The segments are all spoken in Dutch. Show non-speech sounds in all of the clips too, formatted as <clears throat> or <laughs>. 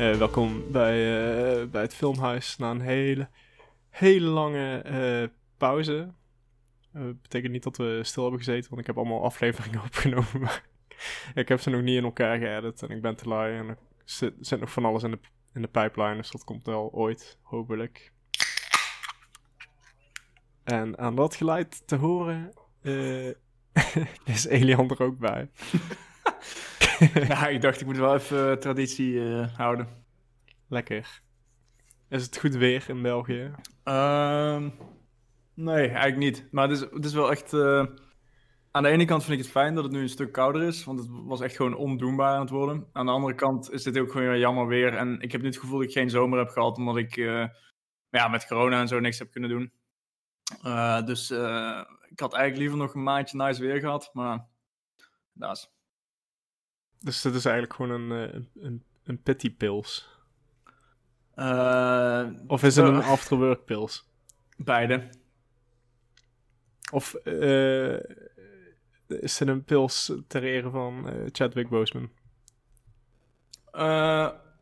Eh, welkom bij, eh, bij het Filmhuis na een hele, hele lange eh, pauze. Dat betekent niet dat we stil hebben gezeten, want ik heb allemaal afleveringen <laughs> opgenomen. Maar ik heb ze nog niet in elkaar geëdit en ik ben te lui. En er zit, zit nog van alles in de, in de pipeline, dus dat komt wel ooit, hopelijk. En aan dat geluid te horen <laughs> is Elian er ook bij. <laughs> ja, ik dacht ik moet wel even eh, traditie eh, houden. Lekker. Is het goed weer in België? Ehm, nee, eigenlijk niet. Maar het is, het is wel echt... eh, aan de ene kant vind ik het fijn dat het nu een stuk kouder is, want het was echt gewoon ondoenbaar aan het worden. Aan de andere kant is dit ook gewoon weer jammer weer. En ik heb niet het gevoel dat ik geen zomer heb gehad, omdat ik ja, met corona en zo niks heb kunnen doen. Dus ik had eigenlijk liever nog een maandje nice weer gehad, maar dat is... Dus dit is eigenlijk gewoon een, eh, een, een, pity pills. Eh, Of is het een afterwork pills? Beide. Of eh, is het een pils ter ere van Chadwick Boseman?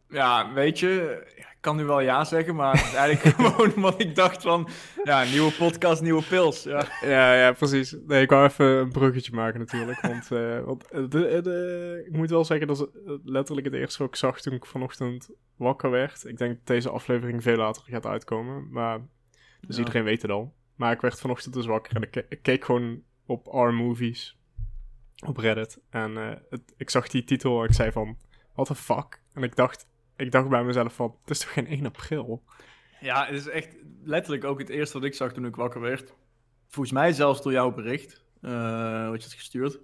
Ja, weet je, kan nu wel ja zeggen, maar het is eigenlijk <laughs> gewoon omdat ik dacht van, ja, nieuwe podcast, nieuwe pils. Ja. Ja, ja, precies. Nee, ik wou even een bruggetje maken natuurlijk. Want, eh, want eh, de, de- ik moet wel zeggen, dat is eh, letterlijk het eerste wat ik zag toen ik vanochtend wakker werd. Ik denk dat deze aflevering veel later gaat uitkomen. Maar, dus Ja. iedereen weet het al. Maar ik werd vanochtend dus wakker en ik, ke- ik keek gewoon op R-movies op Reddit. En eh, het, ik zag die titel en ik zei van, what the fuck? En ik dacht, ik dacht bij mezelf van, het is toch geen 1 april? ja, het is echt letterlijk ook het eerste wat ik zag toen ik wakker werd. Volgens mij zelfs door jouw bericht, eh, wat je had gestuurd.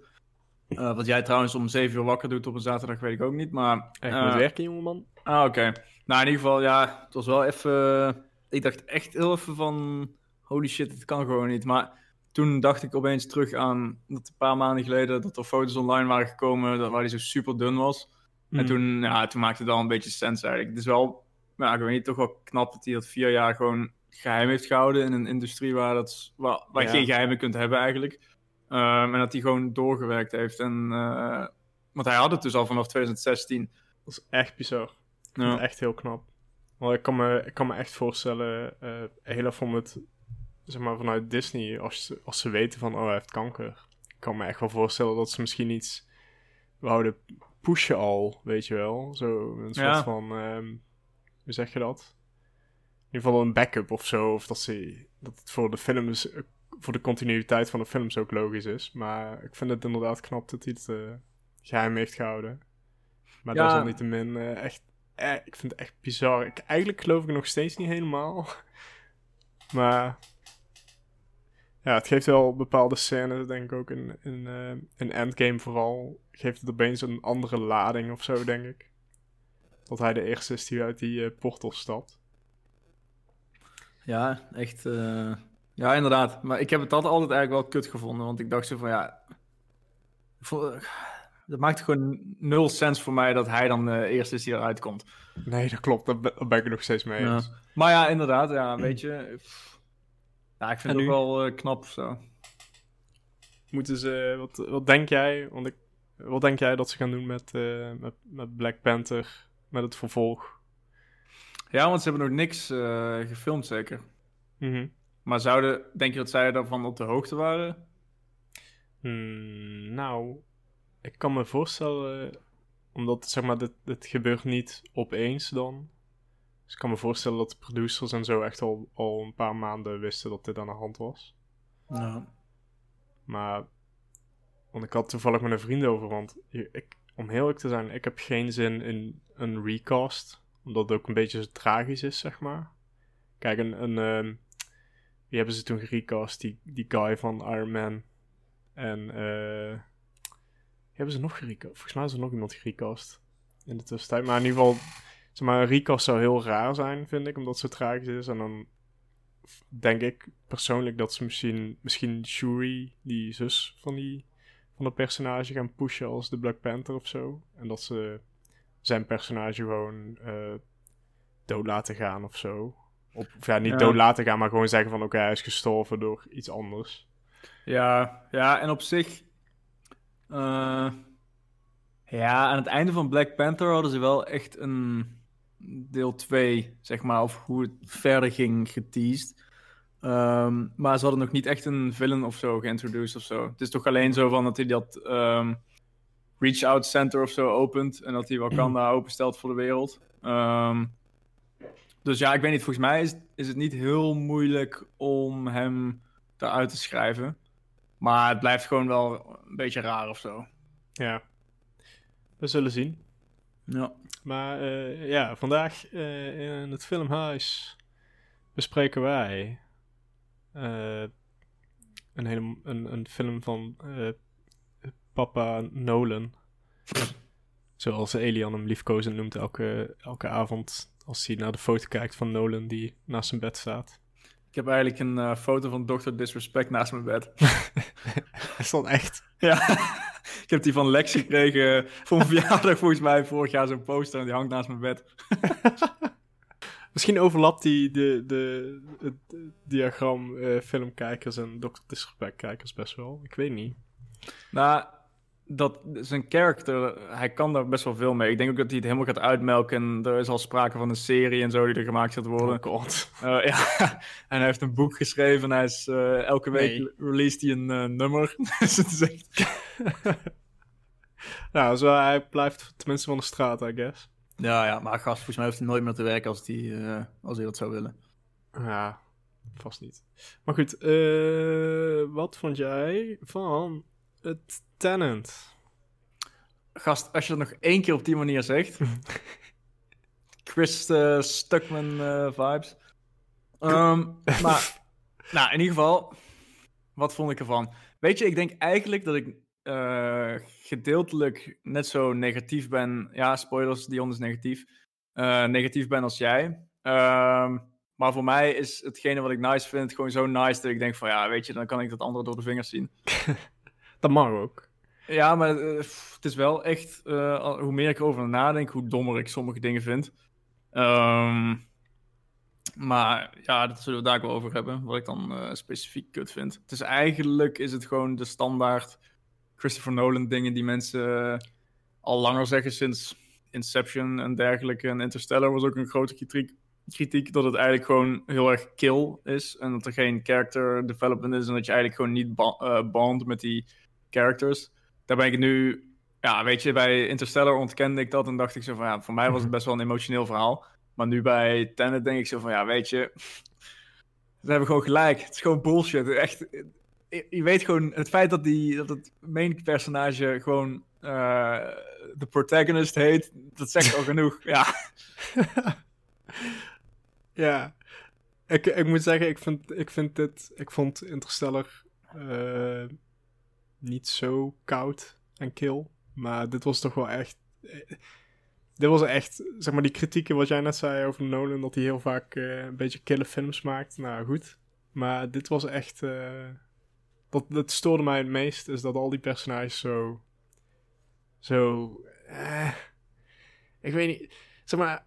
Eh, wat jij trouwens om 7 uur wakker doet op een zaterdag, weet ik ook niet, maar... Ik eh, moet werken, jongeman. Ah, oké. Nou, in ieder geval, ja, het was wel even... Ik dacht echt heel even van... Holy shit, het kan gewoon niet. Maar toen dacht ik opeens terug aan... Dat een paar maanden geleden dat er foto's online waren gekomen... Dat, waar hij zo super dun was. En Mm. toen, ja, toen maakte het al een beetje sens eigenlijk. Het is wel, ja, ik weet niet, toch wel knap dat hij dat vier jaar gewoon geheim heeft gehouden... in een industrie waar, dat, waar, waar je Ja. geen geheimen kunt hebben eigenlijk. Ehm, en dat hij gewoon doorgewerkt heeft. En, eh, want hij had het dus al vanaf 2016. Dat is echt bizar. Ja. echt heel knap. Want ik kan me, ik kan me echt voorstellen, eh heel erg van het, zeg maar, vanuit Disney, als ze, als ze weten van, oh, hij heeft kanker. Ik kan me echt wel voorstellen dat ze misschien iets wouden pushen al, weet je wel. Zo, een soort Ja. van, ehm, hoe zeg je dat? In ieder geval een backup of zo. Of dat, ze, dat het voor de films, eh, voor de continuïteit van de films ook logisch is. Maar ik vind het inderdaad knap dat hij het eh, geheim heeft gehouden. Maar Ja. desalniettemin eh, echt, eh, ik vind het echt bizar. Ik, eigenlijk geloof ik nog steeds niet helemaal. <laughs> maar ja, het geeft wel bepaalde scènes, denk ik ook in, in, in Endgame vooral. Geeft het opeens een andere lading of zo, denk ik. Dat hij de eerste is die uit die eh, portal stapt. Ja, echt. eh, Ja, inderdaad. Maar ik heb het altijd altijd eigenlijk wel kut gevonden. Want ik dacht zo van ja. Dat maakt gewoon nul sens voor mij dat hij dan de eerste is die eruit komt. Nee, dat klopt. Daar ben, ik er nog steeds mee Ja. Maar ja, inderdaad. Ja, weet je. pff. Ja, ik vind En het ook nu? wel eh, knap of zo. Moeten ze, wat, wat denk jij? Want ik, wat denk jij dat ze gaan doen met, eh, met, met Black Panther, met het vervolg? Ja, want ze hebben nog niks eh, gefilmd, zeker. Mhm. Maar zouden, denk je dat zij daarvan op de hoogte waren? Hmm, nou, ik kan me voorstellen, omdat zeg maar, dit, dit gebeurt niet opeens dan. Dus ik kan me voorstellen dat de producers en zo echt al, al een paar maanden wisten dat dit aan de hand was. Ja. Maar, want ik had toevallig met een vriend over, want ik, om heel eerlijk te zijn, ik heb geen zin in een recast. Omdat het ook een beetje zo tragisch is, zeg maar. Kijk, een, een ehm, wie hebben ze toen gerecast? Die, die guy van Iron Man. En, eh, wie hebben ze nog gerecast? Volgens mij is er nog iemand gerecast in de tussentijd. Maar in ieder geval, zeg maar, een recast zou heel raar zijn, vind ik, omdat zo tragisch is. En dan denk ik persoonlijk dat ze misschien, misschien Shuri, die zus van, die, van het personage, gaan pushen als de Black Panther of zo. En dat ze zijn personage gewoon eh, dood laten gaan of zo. Op, of ja, niet Ja. dood laten gaan, maar gewoon zeggen van oké, hij is gestorven door iets anders. Ja, ja, en op zich. eh, ja, aan het einde van Black Panther hadden ze wel echt een. Deel 2, zeg maar, of hoe het verder ging geteased. Ehm, maar ze hadden nog niet echt een villain of zo geïntroduced of zo. Het is toch alleen zo van dat hij dat ehm, Reach Out Center of zo opent en dat hij Wakanda <clears throat> openstelt voor de wereld. Ehm, dus ja, ik weet niet, volgens mij is, is het niet heel moeilijk om hem eruit te schrijven. Maar het blijft gewoon wel een beetje raar of zo. Ja, we zullen zien. Ja. Maar eh, ja, vandaag eh, in het filmhuis bespreken wij eh, een, hele, een, een film van eh, papa Nolan. Zoals Elian hem liefkozend noemt elke, elke avond als hij naar de foto kijkt van Nolan die naast zijn bed staat. Ik heb eigenlijk een eh, foto van Dr. Disrespect naast mijn bed. <laughs> Is dat echt? ja, ik heb die van Lex gekregen voor mijn verjaardag volgens mij vorig jaar zo'n poster en die hangt naast mijn bed. <laughs> Misschien overlapt die de, de, het diagram eh, filmkijkers en Dr. Disrespect kijkers best wel. Ik weet niet. Nou, dat zijn karakter, hij kan daar best wel veel mee. Ik denk ook dat hij het helemaal gaat uitmelken. En er is al sprake van een serie en zo die er gemaakt gaat worden. Oh god. Eh, <laughs> ja, en hij heeft een boek geschreven. En hij is, eh, elke week Nee. released hij een eh, nummer. <laughs> dus het is echt... <laughs> nou, zo, hij blijft tenminste van de straat, I guess. Ja, ja, maar gast, volgens mij hoeft hij nooit meer te werken als hij, eh, als hij dat zou willen. Ja, vast niet. Maar goed, eh, wat vond jij van het Tenant? Gast, als je dat nog één keer op die manier zegt. <laughs> Chris eh, Stuckman eh, vibes. Ehm, <laughs> maar, nou, in ieder geval, wat vond ik ervan? Weet je, ik denk eigenlijk dat ik eh, gedeeltelijk net zo negatief ben. Ja, spoilers, Dion is negatief. negatief ben als jij. Ehm, maar voor mij is hetgene wat ik nice vind gewoon zo nice dat ik denk van ja, weet je, dan kan ik dat andere door de vingers zien. <laughs> Dat mag ook. Ja, maar eh, het is wel echt, eh, hoe meer ik erover nadenk, hoe dommer ik sommige dingen vind. Ehm, maar ja, dat zullen we daar ook wel over hebben, wat ik dan eh, specifiek kut vind. Het is eigenlijk, is het gewoon de standaard Christopher Nolan dingen die mensen al langer zeggen sinds Inception en dergelijke. En Interstellar was ook een grote kritiek, kritiek dat het eigenlijk gewoon heel erg kill is. En dat er geen character development is en dat je eigenlijk gewoon niet ba- met die characters daar ben ik nu, ja, weet je, bij Interstellar ontkende ik dat en dacht ik zo van, ja, voor mij was het best wel een emotioneel verhaal. Maar nu bij Tenet denk ik zo van, ja, weet je, ze hebben gewoon gelijk. Het is gewoon bullshit. Echt, je je weet gewoon, het feit dat, die, dat het main personage gewoon eh, de protagonist heet, dat zegt al <laughs> genoeg. Ja, <laughs> Ja, ik, ik moet zeggen, ik vind, ik vind dit, ik vond Interstellar eh, niet zo koud en kil, maar dit was toch wel echt, eh, dit was echt, zeg maar die kritieken wat jij net zei over Nolan, dat hij heel vaak eh, een beetje kille films maakt, nou goed, maar dit was echt, eh, dat, dat stoorde mij het meest, is dat al die personages zo, zo, ik weet niet, zeg maar,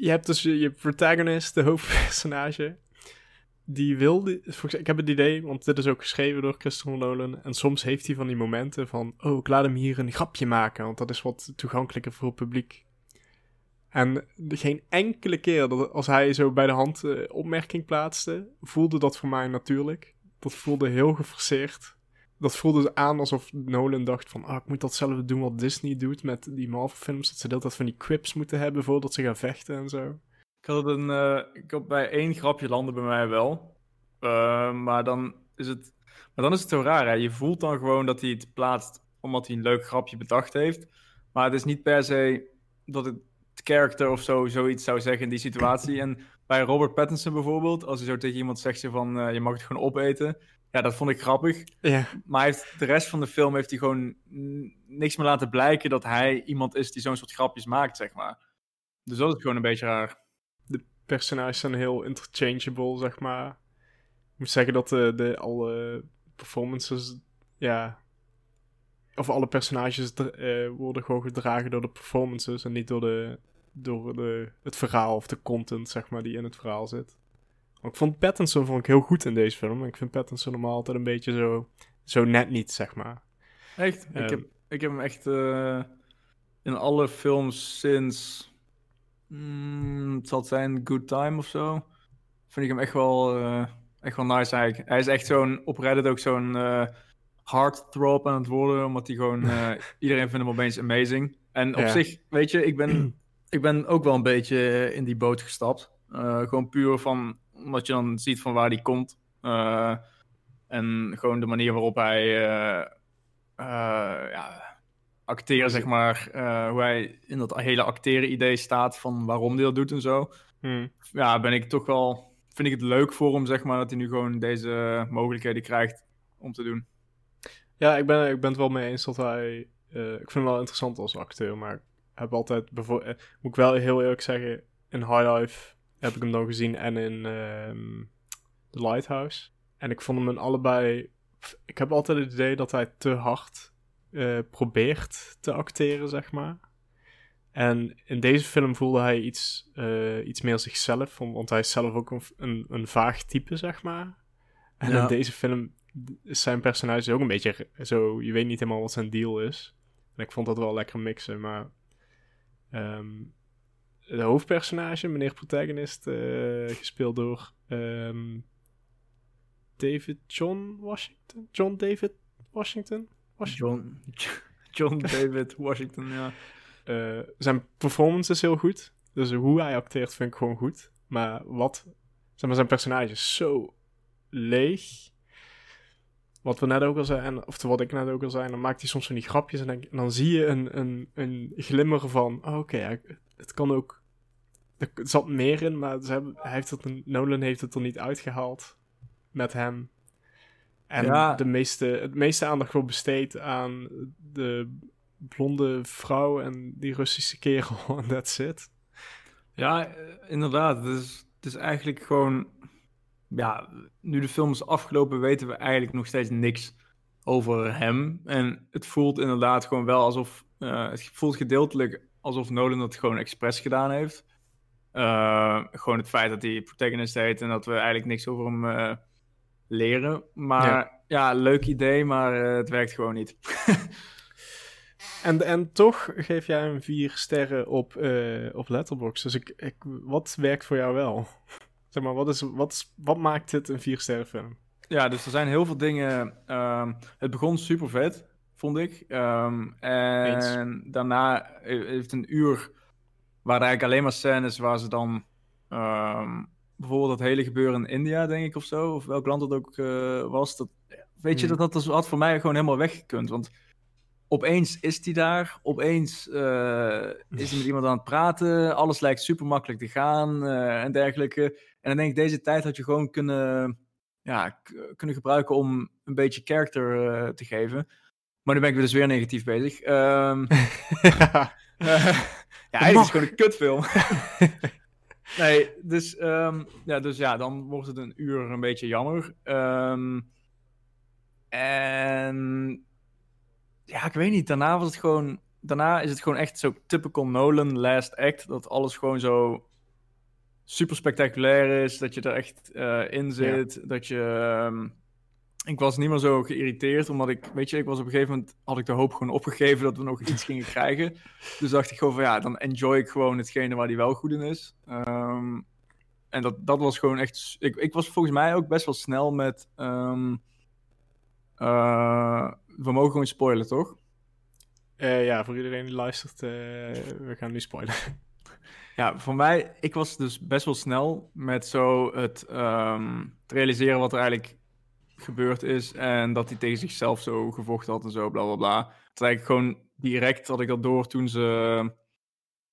je hebt dus je, je protagonist, de hoofdpersonage. Die wil, die- volgens- ik heb het idee, want dit is ook geschreven door Christopher Nolan. En soms heeft hij van die momenten van, oh, ik laat hem hier een grapje maken, want dat is wat toegankelijker voor het publiek. En geen enkele keer dat als hij zo bij de hand eh, opmerking plaatste, voelde dat voor mij natuurlijk. Dat voelde heel geforceerd. Dat voelde aan alsof Nolan dacht van, ah, ik moet datzelfde doen wat Disney doet met die Marvel-films. Dat ze de hele tijd van die quips moeten hebben voordat ze gaan vechten en zo. Ik had een, eh, ik had bij één grapje landen bij mij wel. Eh, maar dan is het, maar dan is het zo raar, hè? Je voelt dan gewoon dat hij het plaatst omdat hij een leuk grapje bedacht heeft. Maar het is niet per se dat het character of zo zoiets zou zeggen in die situatie. En bij Robert Pattinson bijvoorbeeld, als hij zo tegen iemand zegt van eh, je mag het gewoon opeten. Ja, dat vond ik grappig. Ja, Maar heeft, de rest van de film heeft hij gewoon niks meer laten blijken dat hij iemand is die zo'n soort grapjes maakt, zeg maar. Dus dat is gewoon een beetje raar. Personages zijn heel interchangeable, zeg maar. Ik moet zeggen dat de, de alle performances, ja... Of alle personages eh, worden gewoon gedragen door de performances en niet door, de, door de, het verhaal of de content, zeg maar, die in het verhaal zit. Maar ik vond Pattinson vond ik heel goed in deze film. Ik vind Pattinson normaal altijd een beetje zo, zo net niet, zeg maar. Echt? Ehm. ik, heb, ik heb hem echt eh, in alle films sinds mm, het zal zijn Good Time of zo. Vind ik hem echt wel, uh, echt wel nice eigenlijk. Hij is echt zo'n, op Reddit ook zo'n uh, heartthrob aan het worden, omdat hij gewoon, uh, <laughs> iedereen vindt hem opeens amazing. En op Ja. zich, weet je, ik ben, <clears throat> ik ben ook wel een beetje in die boot gestapt. Gewoon puur van, omdat je dan ziet van waar die komt. En gewoon de manier waarop hij ja, acteren, zeg maar. Uh, hoe hij in dat hele acteren idee staat van waarom hij dat doet en zo. Hmm. Ja, ben ik toch wel... Vind ik het leuk voor hem, zeg maar, dat hij nu gewoon deze mogelijkheden krijgt om te doen. Ja, ik ben, ik ben het wel mee eens dat hij... Uh, ik vind hem wel interessant als acteur, maar ik heb altijd... Bevo- uh, moet ik wel heel eerlijk zeggen, in High Life heb ik hem dan gezien en in uh, The Lighthouse. En ik vond hem in allebei... Ik heb altijd het idee dat hij te hard uh, probeert te acteren, zeg maar. En in deze film voelde hij iets, uh, iets meer zichzelf, want hij is zelf ook een, een, een vaag type, zeg maar. En ja. in deze film is zijn personage ook een beetje zo, je weet niet helemaal wat zijn deal is. En ik vond dat wel lekker mixen, maar um, de hoofdpersonage, meneer protagonist, uh, gespeeld door um, David John Washington? John David Washington? Washington? John, <laughs> John <laughs> David Washington, ja. Uh, zijn performance is heel goed. Dus hoe hij acteert vind ik gewoon goed. Maar wat, zeg maar, zijn personage is zo leeg. Wat we net ook al zeiden, of wat ik net ook al zei, dan maakt hij soms van die grapjes en dan, en dan zie je een, een, een glimmer van, oh, oké, okay, het kan ook, er zat meer in, maar ze hebben, hij heeft het, Nolan heeft het er niet uitgehaald met hem. En ja. de meeste, het meeste aandacht wordt besteed aan de blonde vrouw en die Russische kerel <laughs> en that's it. Ja, inderdaad. Het is, het is eigenlijk gewoon... Ja, nu de film is afgelopen weten we eigenlijk nog steeds niks over hem. En het voelt inderdaad gewoon wel alsof... Uh, het voelt gedeeltelijk alsof Nolan dat gewoon expres gedaan heeft. Uh, gewoon het feit dat hij protagonist heet en dat we eigenlijk niks over hem uh, leren. Maar ja. ja, leuk idee, maar het werkt gewoon niet. <laughs> En, en toch geef jij hem vier sterren op, uh, op Letterboxd. Dus ik, ik, wat werkt voor jou wel? <laughs> zeg maar, wat, is, wat, wat maakt dit een vier sterren film? Ja, dus er zijn heel veel dingen. Um, het begon super vet, vond ik. Um, en Eens. daarna heeft een uur waar eigenlijk alleen maar scènes waar ze dan um, bijvoorbeeld dat hele gebeuren in India, denk ik, of zo, of welk land het ook uh, was. Dat, weet je, hmm. dat, dat had voor mij gewoon helemaal weggekund. Want opeens is hij daar, opeens uh, is hij met iemand aan het praten, alles lijkt super makkelijk te gaan uh, en dergelijke. En dan denk ik, deze tijd had je gewoon kunnen, ja, kunnen gebruiken om een beetje character uh, te geven. Maar nu ben ik weer dus weer negatief bezig. Um, <laughs> ja, <laughs> ja eigenlijk is het gewoon een kutfilm. <laughs> nee, dus, um, ja, dus ja, dan wordt het een uur een beetje jammer. Um, en ja, ik weet niet. Daarna was het gewoon. Daarna is het gewoon echt zo typical Nolan last act. Dat alles gewoon zo super spectaculair is. Dat je er echt uh, in zit. Ja. Dat je. Um, ik was niet meer zo geïrriteerd, omdat ik, weet je, ik was op een gegeven moment, had ik de hoop gewoon opgegeven dat we nog iets gingen <laughs> krijgen. Dus dacht ik gewoon van, ja, dan enjoy ik gewoon hetgene waar die wel goed in is. Um, en dat, dat was gewoon echt, ik, ik was volgens mij ook best wel snel met, um, uh, we mogen gewoon spoilen, toch? Uh, ja, voor iedereen die luistert, uh, we gaan nu spoilen. <laughs> Ja, voor mij, ik was dus best wel snel met zo het, um, het realiseren wat er eigenlijk gebeurd is. En dat hij tegen zichzelf zo gevochten had en zo, bla bla bla. Het eigenlijk gewoon direct had ik dat door toen ze.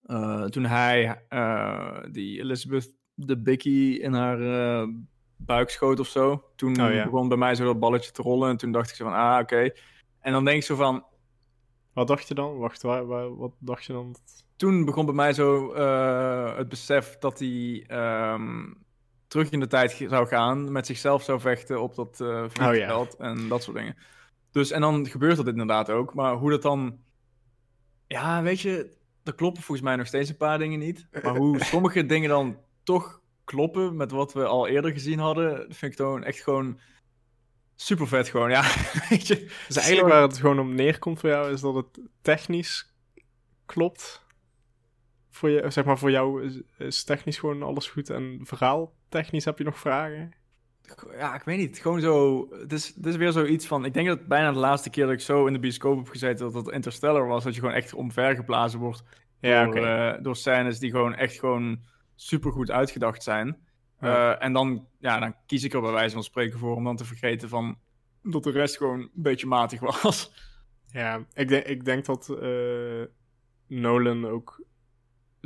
Uh, toen hij uh, die Elizabeth de Bicky in haar uh, buik schoot of zo. Toen oh, ja. begon bij mij zo dat balletje te rollen. En toen dacht ik zo van, ah, oké. Okay. En dan denk ik zo van... Wat dacht je dan? Wacht, waar, waar, wat dacht je dan? Toen begon bij mij zo het besef dat hij... Um, terug in de tijd zou gaan, met zichzelf zou vechten op dat uh, vliegveld oh, ja. en dat soort dingen. Dus, en dan gebeurt dat inderdaad ook. Maar hoe dat dan... Ja, weet je, er kloppen volgens mij nog steeds een paar dingen niet. Maar hoe <laughs> sommige dingen dan toch kloppen met wat we al eerder gezien hadden, vind ik gewoon echt gewoon super vet gewoon, ja. <laughs> weet je, dus eigenlijk waar het gewoon om neerkomt voor jou, is dat het technisch klopt voor, je, zeg maar voor jou is, is technisch gewoon alles goed en verhaal technisch heb je nog vragen? Ja, ik weet niet. Gewoon zo. Het is, het is weer zoiets van. Ik denk dat bijna de laatste keer dat ik zo in de bioscoop heb gezeten. dat het Interstellar was. Dat je gewoon echt omvergeblazen wordt. Ja, door, eh, door scènes die gewoon echt gewoon super goed uitgedacht zijn. Ja. Eh, en dan, ja, dan kies ik er bij wijze van spreken voor om dan te vergeten van. dat de rest gewoon een beetje matig was. Ja, ik, denk ik denk dat eh, Nolan ook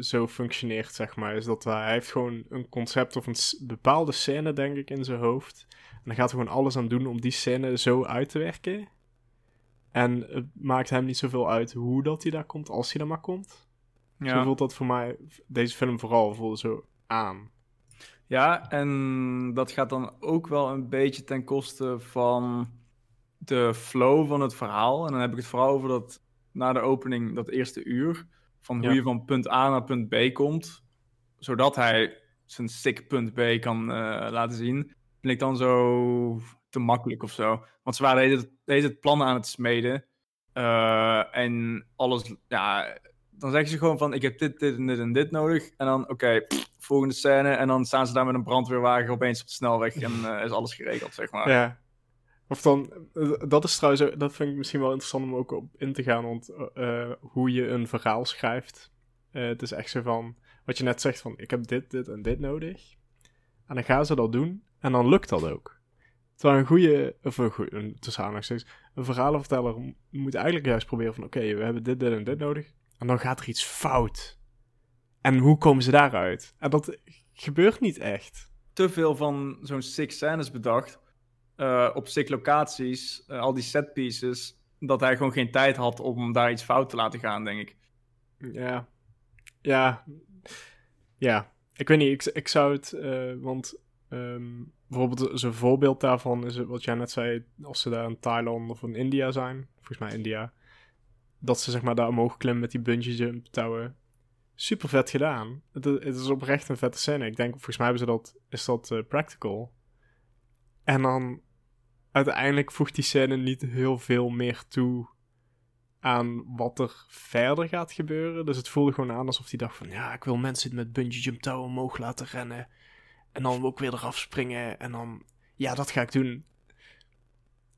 zo functioneert, zeg maar. Is dat hij heeft gewoon een concept of een bepaalde scène, denk ik, in zijn hoofd. En dan gaat hij gewoon alles aan doen om die scène zo uit te werken. En het maakt hem niet zoveel uit hoe dat hij daar komt, als hij daar maar komt. Zo voelt dat voor mij, deze film vooral, voelde zo aan. Ja, en dat gaat dan ook wel een beetje ten koste van de flow van het verhaal. En dan heb ik het vooral over dat na de opening, dat eerste uur, van hoe Ja. je van punt A naar punt B komt, zodat hij zijn sick punt B kan eh, laten zien, vind ik dan zo te makkelijk of zo. Want ze waren de hele tijd- de hele tijd plannen aan het smeden. eh, en alles, ja, dan zeggen ze gewoon van, ik heb dit, dit en dit en dit nodig. En dan, oké, volgende scène. En dan staan ze daar met een brandweerwagen opeens op de snelweg en eh, is alles geregeld, zeg maar. Ja. Of dan, eh, dat is trouwens, ook- dat vind ik misschien wel interessant om ook op in te gaan, want eh, eh, hoe je een verhaal schrijft. Eh, het is echt zo van, wat je net zegt van, ik heb dit, dit en dit nodig. En dan gaan ze dat doen, en dan lukt dat ook. Terwijl een goede, of een goede, tussen een verhalenverteller moet eigenlijk juist proberen van, oké, we hebben dit, dit en dit nodig. En dan gaat er iets fout. En hoe komen ze daaruit? En dat gebeurt niet echt. Te veel van zo'n sick scènes bedacht. Eh, op sick locaties, eh, al die set pieces. Dat hij gewoon geen tijd had om daar iets fout te laten gaan, denk ik. Ja. Ja. Ja. Ik weet niet, ik, ik zou het, eh, want ehm, bijvoorbeeld zo'n voorbeeld daarvan is wat jij net zei, als ze daar in Thailand of in India zijn, volgens mij India, dat ze zeg maar daar omhoog klimmen met die bungee jump touwen. Super vet gedaan. Het, is oprecht een vette scène. Ik denk, volgens mij hebben ze dat, is dat practical. En dan uiteindelijk voegt die scène niet heel veel meer toe aan wat er verder gaat gebeuren. Dus het voelde gewoon aan alsof hij dacht van... Ja, ik wil mensen met bungee jump touwen omhoog laten rennen. En dan ook weer eraf springen. En dan... Ja, dat ga ik doen.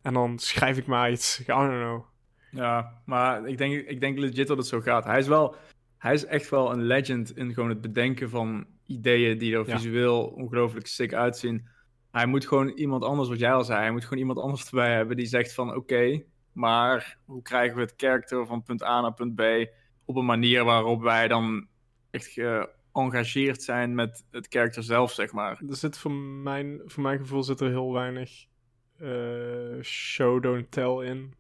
En dan schrijf ik maar iets. I don't know. Ja, maar ik denk, ik denk legit dat het zo gaat. Hij is wel, hij is echt wel een legend in gewoon het bedenken van ideeën die er Ja. visueel ongelooflijk sick uitzien. Hij moet gewoon iemand anders, wat jij al zei, hij moet gewoon iemand anders erbij hebben die zegt van oké, maar hoe krijgen we het karakter van punt A naar punt B op een manier waarop wij dan echt geëngageerd zijn met het karakter zelf, zeg maar. Er zit voor mijn, voor mijn gevoel zit er heel weinig eh, show don't tell in.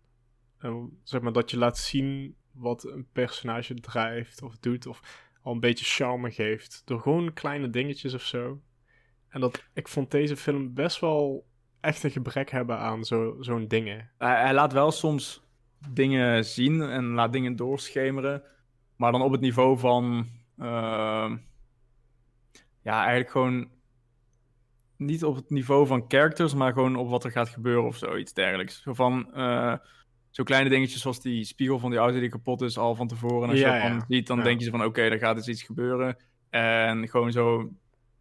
Zeg maar dat je laat zien wat een personage drijft of doet. Of al een beetje charme geeft. Door gewoon kleine dingetjes of zo. En dat, ik vond deze film best wel echt een gebrek hebben aan zo, zo'n dingen. Hij, hij laat wel soms dingen zien en laat dingen doorschemeren. Maar dan op het niveau van. ehm, ja, eigenlijk gewoon. Niet op het niveau van characters, maar gewoon op wat er gaat gebeuren of zoiets dergelijks. Zo van. eh, zo kleine dingetjes zoals die spiegel van die auto die kapot is al van tevoren. En als Ja, je dat ja. dan ziet, dan Ja. denk je van: oké, er gaat dus iets gebeuren. En gewoon zo.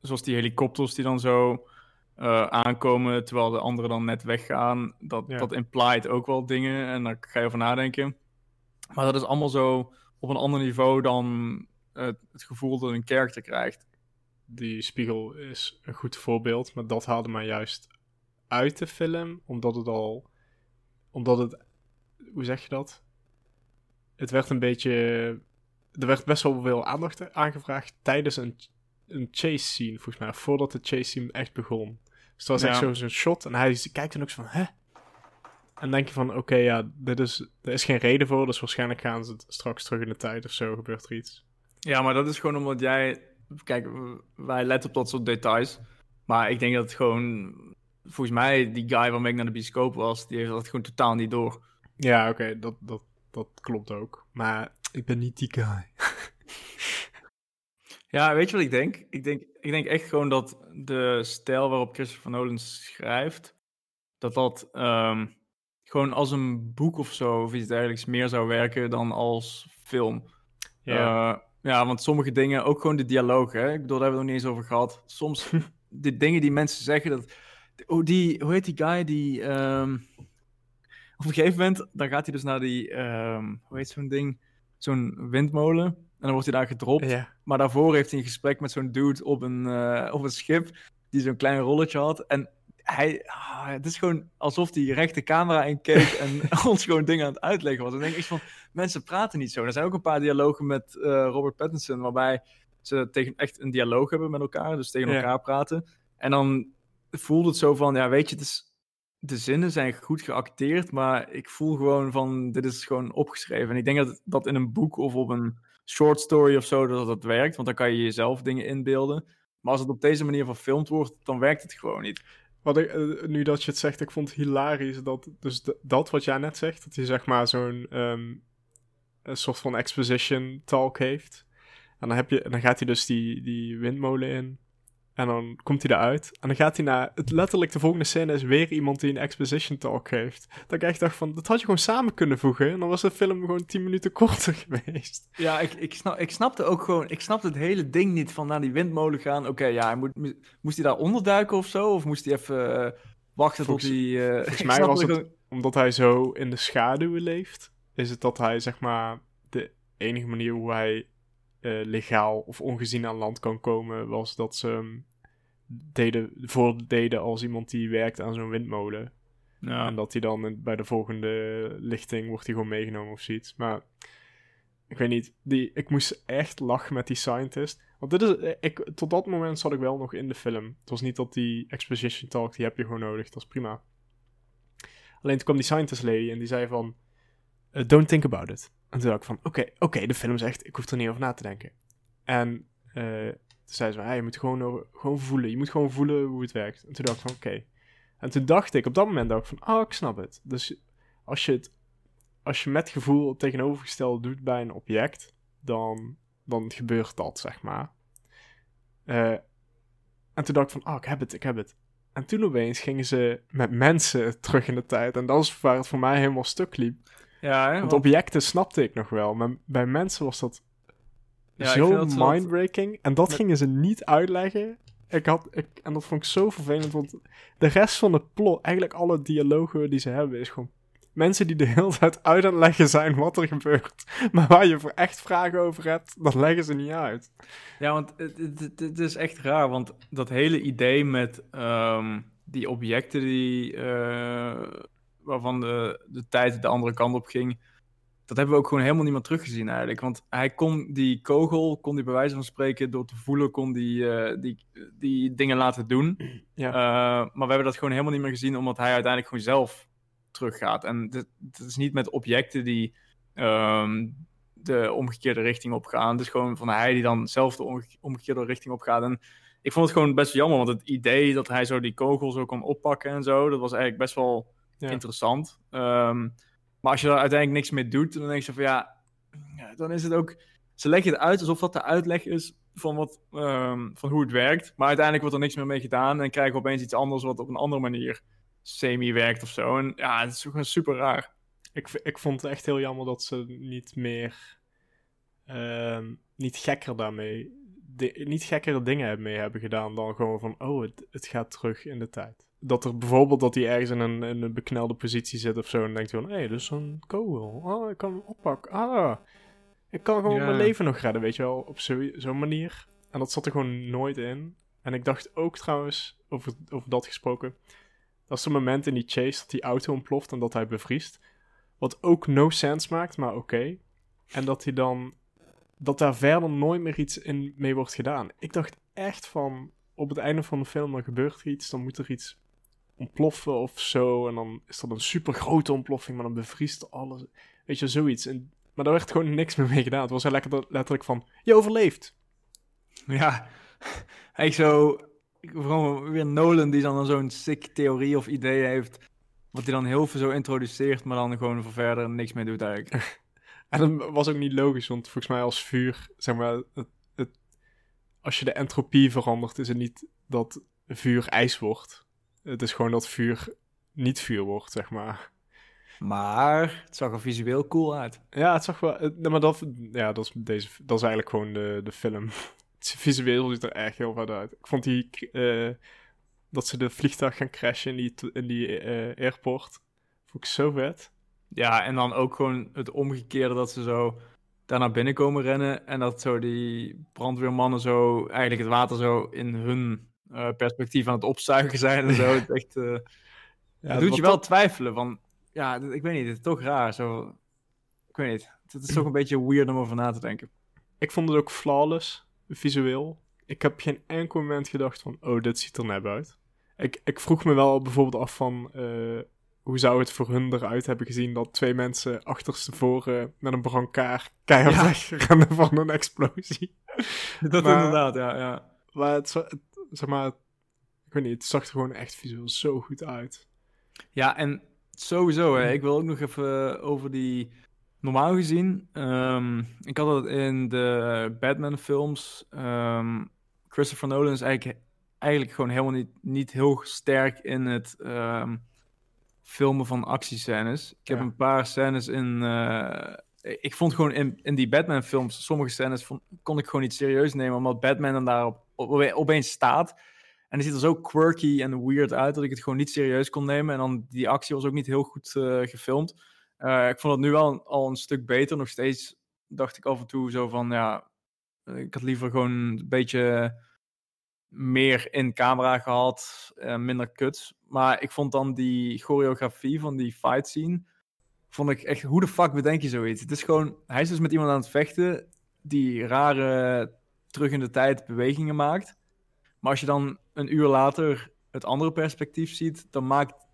Zoals die helikopters die dan zo eh, aankomen, terwijl de anderen dan net weggaan. Dat, Ja. dat implied ook wel dingen en daar ga je over nadenken. Maar dat is allemaal zo op een ander niveau dan eh, het gevoel dat een character krijgt. Die spiegel is een goed voorbeeld. Maar dat haalde mij juist uit de film. Omdat het al... Omdat het... Hoe zeg je dat? Het werd een beetje... Er werd best wel veel aandacht aangevraagd tijdens een, een chase scene, volgens mij. Voordat de chase scene echt begon. Dus het was echt zo- zo'n shot. En hij kijkt dan ook zo van, hè? En denk je van, oké, ja, dit is, er is geen reden voor. Dus waarschijnlijk gaan ze het straks terug in de tijd of zo. Gebeurt er iets. Ja, maar dat is gewoon omdat jij... Kijk, wij letten op dat soort details. Maar ik denk dat het gewoon... Volgens mij, die guy waarmee ik naar de bioscoop was... die heeft dat gewoon totaal niet door. Ja, oké, dat, dat, dat klopt ook. Maar ik ben niet die guy. <laughs> Ja, weet je wat ik denk? Ik denk, ik denk echt gewoon dat de stijl waarop Christopher Nolan schrijft... dat dat ehm, gewoon als een boek of zo... of iets dergelijks meer zou werken dan als film. Ja. Eh, Ja, want sommige dingen, ook gewoon de dialoog, hè. Ik bedoel, daar hebben we het nog niet eens over gehad. Soms, <laughs> de dingen die mensen zeggen, dat... Oh, die, hoe heet die guy, die... ehm, op een gegeven moment, dan gaat hij dus naar die, ehm, hoe heet zo'n ding? Zo'n windmolen. En dan wordt hij daar gedropt. Maar daarvoor heeft hij een gesprek met zo'n dude op een, eh, op een schip, die zo'n klein rolletje had. En hij, ah, het is gewoon alsof hij recht de camera in keek <laughs> en ons gewoon dingen aan het uitleggen was. En dan denk ik van, mensen praten niet zo. Er zijn ook een paar dialogen met eh, Robert Pattinson, waarbij ze tegen, echt een dialoog hebben met elkaar, dus tegen Ja. elkaar praten. En dan voelt het zo van, ja weet je, het is, de zinnen zijn goed geacteerd, maar ik voel gewoon van, dit is gewoon opgeschreven. En ik denk dat dat in een boek of op een short story of zo, dat dat werkt, want dan kan je jezelf dingen inbeelden. Maar als het op deze manier verfilmd wordt, dan werkt het gewoon niet. Wat ik, eh, nu dat je het zegt, ik vond het hilarisch dat, dus dat wat jij net zegt, dat hij zeg maar zo'n ehm, een soort van exposition talk heeft. En dan, heb je, dan gaat hij dus die, die windmolen in. En dan komt hij eruit. En dan gaat hij naar. Het, letterlijk, de volgende scène is weer iemand die een exposition talk heeft. Dat ik echt dacht van. Dat had je gewoon samen kunnen voegen. En dan was de film gewoon 10 minuten <laughs> korter geweest. Ja, ik, ik, snap, ik snapte ook gewoon, ik snapte het hele ding niet van naar die windmolen gaan. Oké, ja, hij moet, mo- moest hij daar onderduiken of zo? Of moest hij even eh, wachten Volgens- tot hij... eh, <laughs> Volgens mij was het. Omdat hij zo in de schaduwen leeft. Is het dat hij zeg maar. De enige manier hoe hij. Eh, legaal of ongezien aan land kan komen. Was dat ze hem. Deden, voordeden als iemand die werkt aan zo'n windmolen. Ja. En dat hij dan bij de volgende lichting wordt hij gewoon meegenomen of zoiets. Maar ik weet niet, die, ik moest echt lachen met die scientist. Want dit is, eh, ik, tot dat moment zat ik wel nog in de film. Het was niet dat die exposition talk, die heb je gewoon nodig, dat is prima. Alleen toen kwam die scientist lady en die zei van, eh, don't think about it. En toen dacht ik van, oké, oké, de film zegt, ik hoef er niet over na te denken. En eh, toen zei ze van, je moet gewoon, gewoon voelen, je moet gewoon voelen hoe het werkt. En toen dacht ik van, oké. En toen dacht ik, op dat moment dacht ik van, oh, ik snap het. Dus als je het, als je met gevoel het tegenovergestelde doet bij een object, dan, dan gebeurt dat, zeg maar. Eh, en toen dacht ik van, oh, ik heb het, ik heb het. En toen opeens gingen ze met mensen <laughs> terug in de tijd. En dat is waar het voor mij helemaal stuk liep. Ja, hè, Want want- objecten snapte ik nog wel. Maar bij mensen was dat Ja, zo dat- mindbreaking. En dat met- gingen ze niet uitleggen. Ik had, ik, en dat vond ik zo vervelend. Want de rest van het plot, eigenlijk alle dialogen die ze hebben, is gewoon mensen die de hele tijd uit aan het leggen zijn wat er gebeurt. <laughs> Maar waar je voor echt vragen over hebt, dat leggen ze niet uit. Ja, want het, het, het- het is echt raar, want dat hele idee met ehm, die objecten die, eh, waarvan de, de tijd de andere kant op ging, dat hebben we ook gewoon helemaal niet meer teruggezien eigenlijk. Want hij kon die kogel, kon die bij wijze van spreken, door te voelen, kon die, eh, die, die dingen laten doen. <clears throat> Ja. Eh, maar we hebben dat gewoon helemaal niet meer gezien, omdat hij uiteindelijk gewoon zelf teruggaat. En het is niet met objecten die ehm, de omgekeerde richting op gaan. Het is gewoon van hij die dan zelf de omge- omgekeerde richting op gaat. En ik vond het gewoon best jammer, want het idee dat hij zo die kogel zo kon oppakken en zo, dat was eigenlijk best wel Ja. interessant. Ehm, maar als je daar uiteindelijk niks mee doet, dan denk je van ja, dan is het ook. Ze leggen het uit alsof dat de uitleg is van, wat, ehm, van hoe het werkt. Maar uiteindelijk wordt er niks meer mee gedaan en krijgen we opeens iets anders wat op een andere manier semi werkt of zo. En ja, het is gewoon super raar. Ik, ik vond het echt heel jammer dat ze niet meer. ehm, niet gekker daarmee. niet gekkere dingen mee hebben gedaan dan gewoon van. Oh, het, het gaat terug in de tijd. Dat er bijvoorbeeld dat hij ergens in een, in een beknelde positie zit of zo. En denkt hij van: hé, hey, dus zo'n kogel. Oh, ik kan hem oppakken. Ah, ik kan gewoon Ja. mijn leven nog redden, weet je wel. Op zo- zo'n manier. En dat zat er gewoon nooit in. En ik dacht ook trouwens, over, over dat gesproken. Dat is een moment in die chase dat die auto ontploft en dat hij bevriest. Wat ook no sense maakt, maar oké. En dat hij dan. Dat daar verder nooit meer iets in mee wordt gedaan. Ik dacht echt van. Op het einde van de film dan gebeurt er iets. Dan moet er iets ontploffen of zo. En dan is dat een super grote ontploffing. Maar dan bevriest alles. Weet je, zoiets. En, maar daar werd gewoon niks meer mee gedaan. Het was lekker, letterlijk van. Je overleeft. Ja, hij zo. Gewoon weer Nolan die dan zo'n sick theorie of idee heeft. Wat hij dan heel veel zo introduceert, maar dan gewoon voor verder niks mee doet eigenlijk. <laughs> <laughs> En dat was ook niet logisch, want volgens mij als vuur, zeg maar, het, het, als je de entropie verandert, is het niet dat vuur ijs wordt. Het is gewoon dat vuur niet vuur wordt, zeg maar. Maar het zag er visueel cool uit. Ja, het zag wel... Maar dat, ja, dat, is deze, dat is eigenlijk gewoon de, de film. <laughs> Het visueel ziet er echt heel vet uit. Ik vond die... eh, dat ze de vliegtuig gaan crashen in die, in die eh, airport. Vond ik zo vet. Ja, en dan ook gewoon het omgekeerde dat ze zo daar naar binnen komen rennen. En dat zo die brandweermannen zo eigenlijk het water zo in hun eh, perspectief aan het opzuigen zijn en zo. Het <laughs> echt, eh, Ja, het doet je wel twijfelen van, ja, ik weet niet, het is toch raar. Zo, ik weet niet, het is toch een beetje weird om over na te denken. Ik vond het ook flawless, visueel. Ik heb geen enkel moment gedacht van, oh, dit ziet er nep uit. Ik, ik vroeg me wel bijvoorbeeld af van, eh, hoe zou het voor hun eruit hebben gezien dat twee mensen achterstevoren met een brancard keihard Ja. <laughs> wegrennen van een explosie. Dat Maar- inderdaad, ja. ja. Maar het, het- zeg maar, ik weet niet, het zag er gewoon echt visueel zo goed uit. Ja, en sowieso, hè, ik wil ook nog even over die. Normaal gezien, ehm, ik had het in de Batman-films. ehm, Christopher Nolan is eigenlijk, eigenlijk gewoon helemaal niet, niet heel sterk in het ehm, filmen van actiescènes. Ik heb een paar scènes in. eh, ik vond gewoon in, in die Batman-films, sommige scènes vond, kon ik gewoon niet serieus nemen, omdat Batman dan daar op, op- opeens staat. En die ziet er zo quirky en weird uit dat ik het gewoon niet serieus kon nemen. En dan die actie was ook niet heel goed eh, gefilmd. Eh, ik vond het nu wel al een stuk beter. Nog steeds dacht ik af en toe zo van ja, ik had liever gewoon een beetje meer in camera gehad, eh, minder kuts. Maar ik vond dan die choreografie van die fight scene, vond ik echt, hoe de fuck bedenk je zoiets? Het is gewoon, hij is dus met iemand aan het vechten die rare terug in de tijd bewegingen maakt. Maar als je dan een uur later het andere perspectief ziet, dan maakt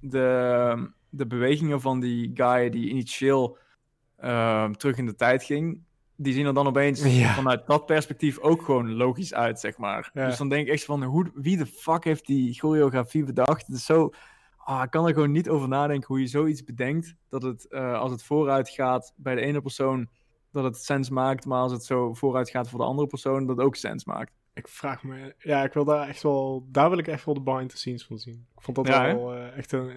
de, de bewegingen van die guy die initieel ehm, terug in de tijd ging, die zien er dan opeens Ja. vanuit dat perspectief ook gewoon logisch uit, zeg maar. Ja. Dus dan denk ik echt van, hoe, wie de fuck heeft die choreografie bedacht? Het is zo... Ah, ik kan er gewoon niet over nadenken hoe je zoiets bedenkt. Dat het, eh, als het vooruit gaat bij de ene persoon, dat het sens maakt. Maar als het zo vooruit gaat voor de andere persoon, dat het ook sens maakt. Ik vraag me, ja, ik wil daar echt wel, daar wil ik echt wel de behind the scenes van zien. Ik vond dat Ja, wel eh, echt een,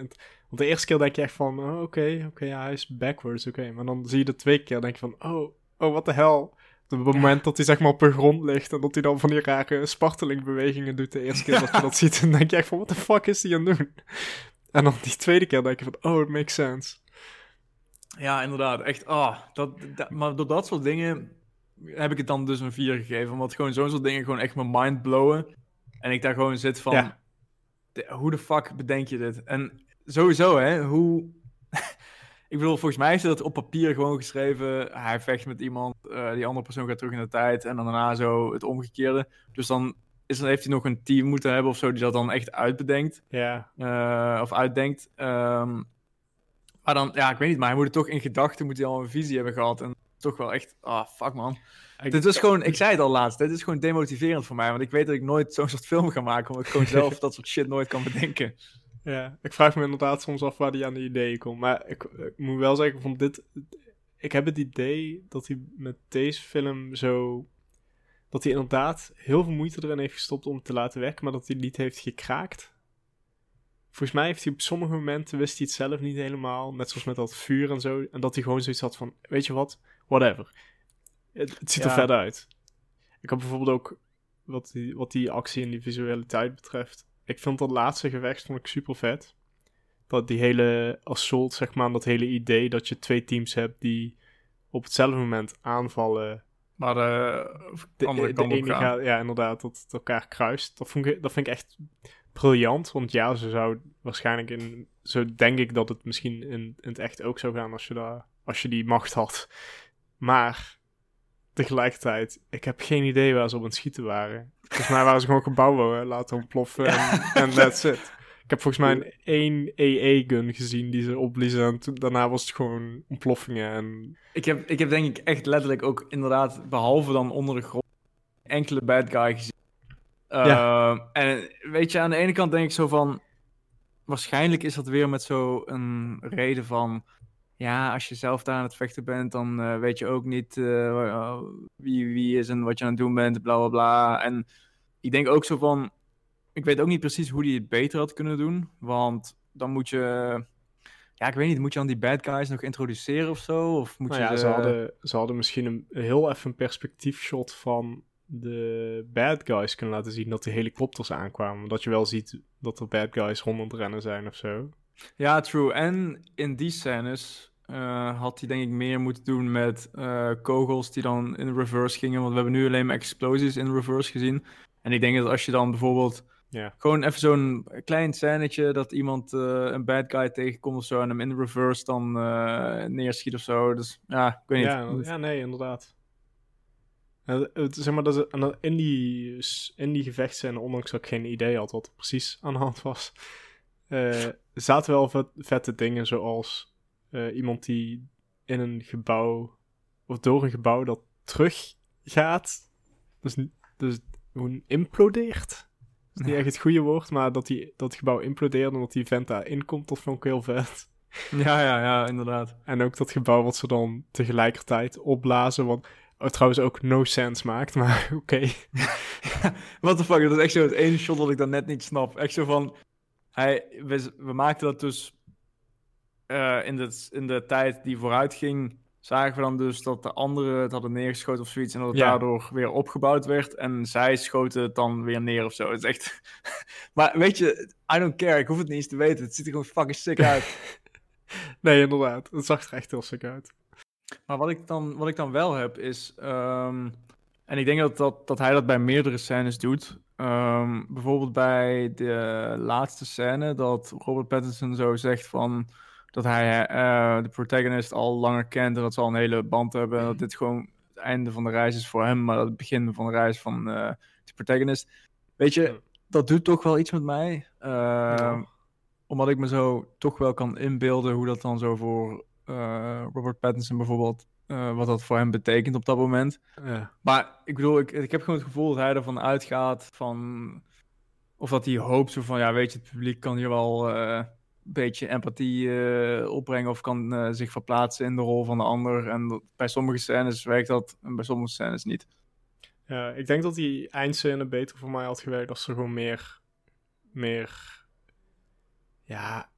want de eerste keer denk je echt van, oh, oké, oké, ja, hij is backwards, oké. Maar dan zie je de tweede keer, denk je van, oh, oh, wat de hel. Op het moment dat hij zeg maar op de grond ligt en dat hij dan van die rare spartelingbewegingen doet de eerste keer dat je dat ziet, dan denk je echt van, what the fuck is hij aan het doen? En dan die tweede keer denk je van, oh, it makes sense. Ja, inderdaad. Echt, ah, dat, dat- maar door dat soort dingen heb ik het dan dus een 4 gegeven. Omdat gewoon zo'n soort dingen gewoon echt mijn mind blowen. En ik daar gewoon zit van, Ja. de- hoe de fuck bedenk je dit? En sowieso, hè, hoe... <laughs> ik bedoel, volgens mij hij dat op papier gewoon geschreven. Hij vecht met iemand, eh, die andere persoon gaat terug in de tijd. En dan daarna zo het omgekeerde. Dus dan, is, dan heeft hij nog een team moeten hebben of zo die dat dan echt uitbedenkt. Ja, Eh, of uitdenkt. Ehm, maar dan, ja, ik weet niet, maar hij moet het toch in gedachten, moet hij al een visie hebben gehad. En toch wel echt, ah, fuck man. ik- Dit is gewoon, ik zei het al laatst, dit is gewoon demotiverend voor mij. Want ik weet dat ik nooit zo'n soort film ga maken, omdat ik gewoon <laughs> zelf dat soort shit nooit kan bedenken. Ja, ik vraag me inderdaad soms af waar hij aan die ideeën komt. Maar ik, ik moet wel zeggen, van dit, ik heb het idee dat hij met deze film zo... Dat hij inderdaad heel veel moeite erin heeft gestopt om het te laten werken, maar dat hij niet heeft gekraakt. Volgens mij heeft hij op sommige momenten, wist hij het zelf niet helemaal, net zoals met dat vuur en zo. En dat hij gewoon zoiets had van, weet je wat, whatever. Het, het ziet er vet uit. Ik had bijvoorbeeld ook, wat die, wat die actie en die visualiteit betreft, ik vind dat laatste gevecht vond ik super vet. Dat die hele assault, zeg maar, dat hele idee dat je twee teams hebt die op hetzelfde moment aanvallen. Maar de, De, andere de ene gaan. gaat, ja, inderdaad, dat het elkaar kruist. Dat, vond ik, dat vind ik echt briljant. Want ja, ze zou waarschijnlijk in. Zo denk ik dat het misschien in, in het echt ook zou gaan als je, daar, als je die macht had. Maar tegelijkertijd, ik heb geen idee waar ze op aan het schieten waren. Volgens mij waren ze gewoon gebouwen laten ontploffen en, <laughs> en that's it. Ik heb volgens mij een één EE-gun gezien die ze opbliezen en toen, daarna was het gewoon ontploffingen en... Ik heb, ik heb denk ik echt letterlijk ook inderdaad, behalve dan onder de grond, enkele bad guy gezien. Ja. Ehm, en weet je, aan de ene kant denk ik zo van, waarschijnlijk is dat weer met zo een reden van, ja, als je zelf daar aan het vechten bent, dan eh, weet je ook niet eh, wie wie is en wat je aan het doen bent, bla bla bla. En ik denk ook zo van, ik weet ook niet precies hoe die het beter had kunnen doen, want dan moet je, Ja, ik weet niet, moet je dan die bad guys nog introduceren of zo? Of moet Nou je ja, ze, hadden, ze hadden misschien een heel even een perspectiefshot van de bad guys kunnen laten zien dat die helikopters aankwamen. Dat je wel ziet dat er bad guys rond aan het rennen zijn of zo. Ja, true. En in die scènes eh, had hij denk ik meer moeten doen met eh, kogels die dan in reverse gingen. Want we hebben nu alleen maar explosies in reverse gezien. En ik denk dat als je dan bijvoorbeeld gewoon even zo'n klein scènetje dat iemand eh, een bad guy tegenkomt of zo en hem in reverse dan neerschiet of zo. Dus ja, ik weet niet. Ja, ja, nee, inderdaad. Het, zeg maar, dat en dan in die, in die gevechtscène, ondanks dat ik geen idee had wat er precies aan de hand was, <laughs> eh, zaten wel vet, vette dingen zoals eh, iemand die in een gebouw, of door een gebouw dat teruggaat. Dus, dus hoe implodeert. Dat is niet echt het goede woord, maar dat, die, dat het gebouw implodeert en dat die vent daarin komt, dat vond ik heel vet. Ja, ja, ja, inderdaad. En ook dat gebouw wat ze dan tegelijkertijd opblazen, oh, trouwens ook no sense maakt, maar <laughs> oké. <laughs> What the fuck, dat is echt zo het ene shot dat ik dan net niet snap. Echt zo van, hij, we, we maakten dat dus eh, in, de, in de tijd die vooruit ging, zagen we dan dus dat de anderen het hadden neergeschoten of zoiets en dat het Ja. daardoor weer opgebouwd werd en zij schoten het dan weer neer of zo. Het is echt... <laughs> maar weet je, I don't care, ik hoef het niet eens te weten. Het ziet er gewoon fucking sick uit. Nee, inderdaad. Het zag er echt heel sick uit. Maar wat ik dan, wat ik dan wel heb is. ehm, en ik denk dat, dat, dat hij dat bij meerdere scènes doet. Ehm, bijvoorbeeld bij de laatste scène dat Robert Pattinson zo zegt van. Dat hij eh, de protagonist al langer kent en dat ze al een hele band hebben. En dat dit gewoon het einde van de reis is voor hem, maar dat het begin van de reis van eh de protagonist. Weet je, dat doet toch wel iets met mij. Ehm, Ja. Omdat ik me zo toch wel kan inbeelden hoe dat dan zo voor Robert Pattinson bijvoorbeeld, eh, wat dat voor hem betekent op dat moment. Ja. Maar ik bedoel, ik, ik heb gewoon het gevoel dat hij ervan uitgaat van, of dat hij hoopt zo van, ja weet je, het publiek kan hier wel eh, een beetje empathie eh, opbrengen of kan eh, zich verplaatsen in de rol van de ander. En dat- bij sommige scènes werkt dat en bij sommige scènes niet. Ja, ik denk dat die eindscène beter voor mij had gewerkt als er gewoon meer, meer, ja,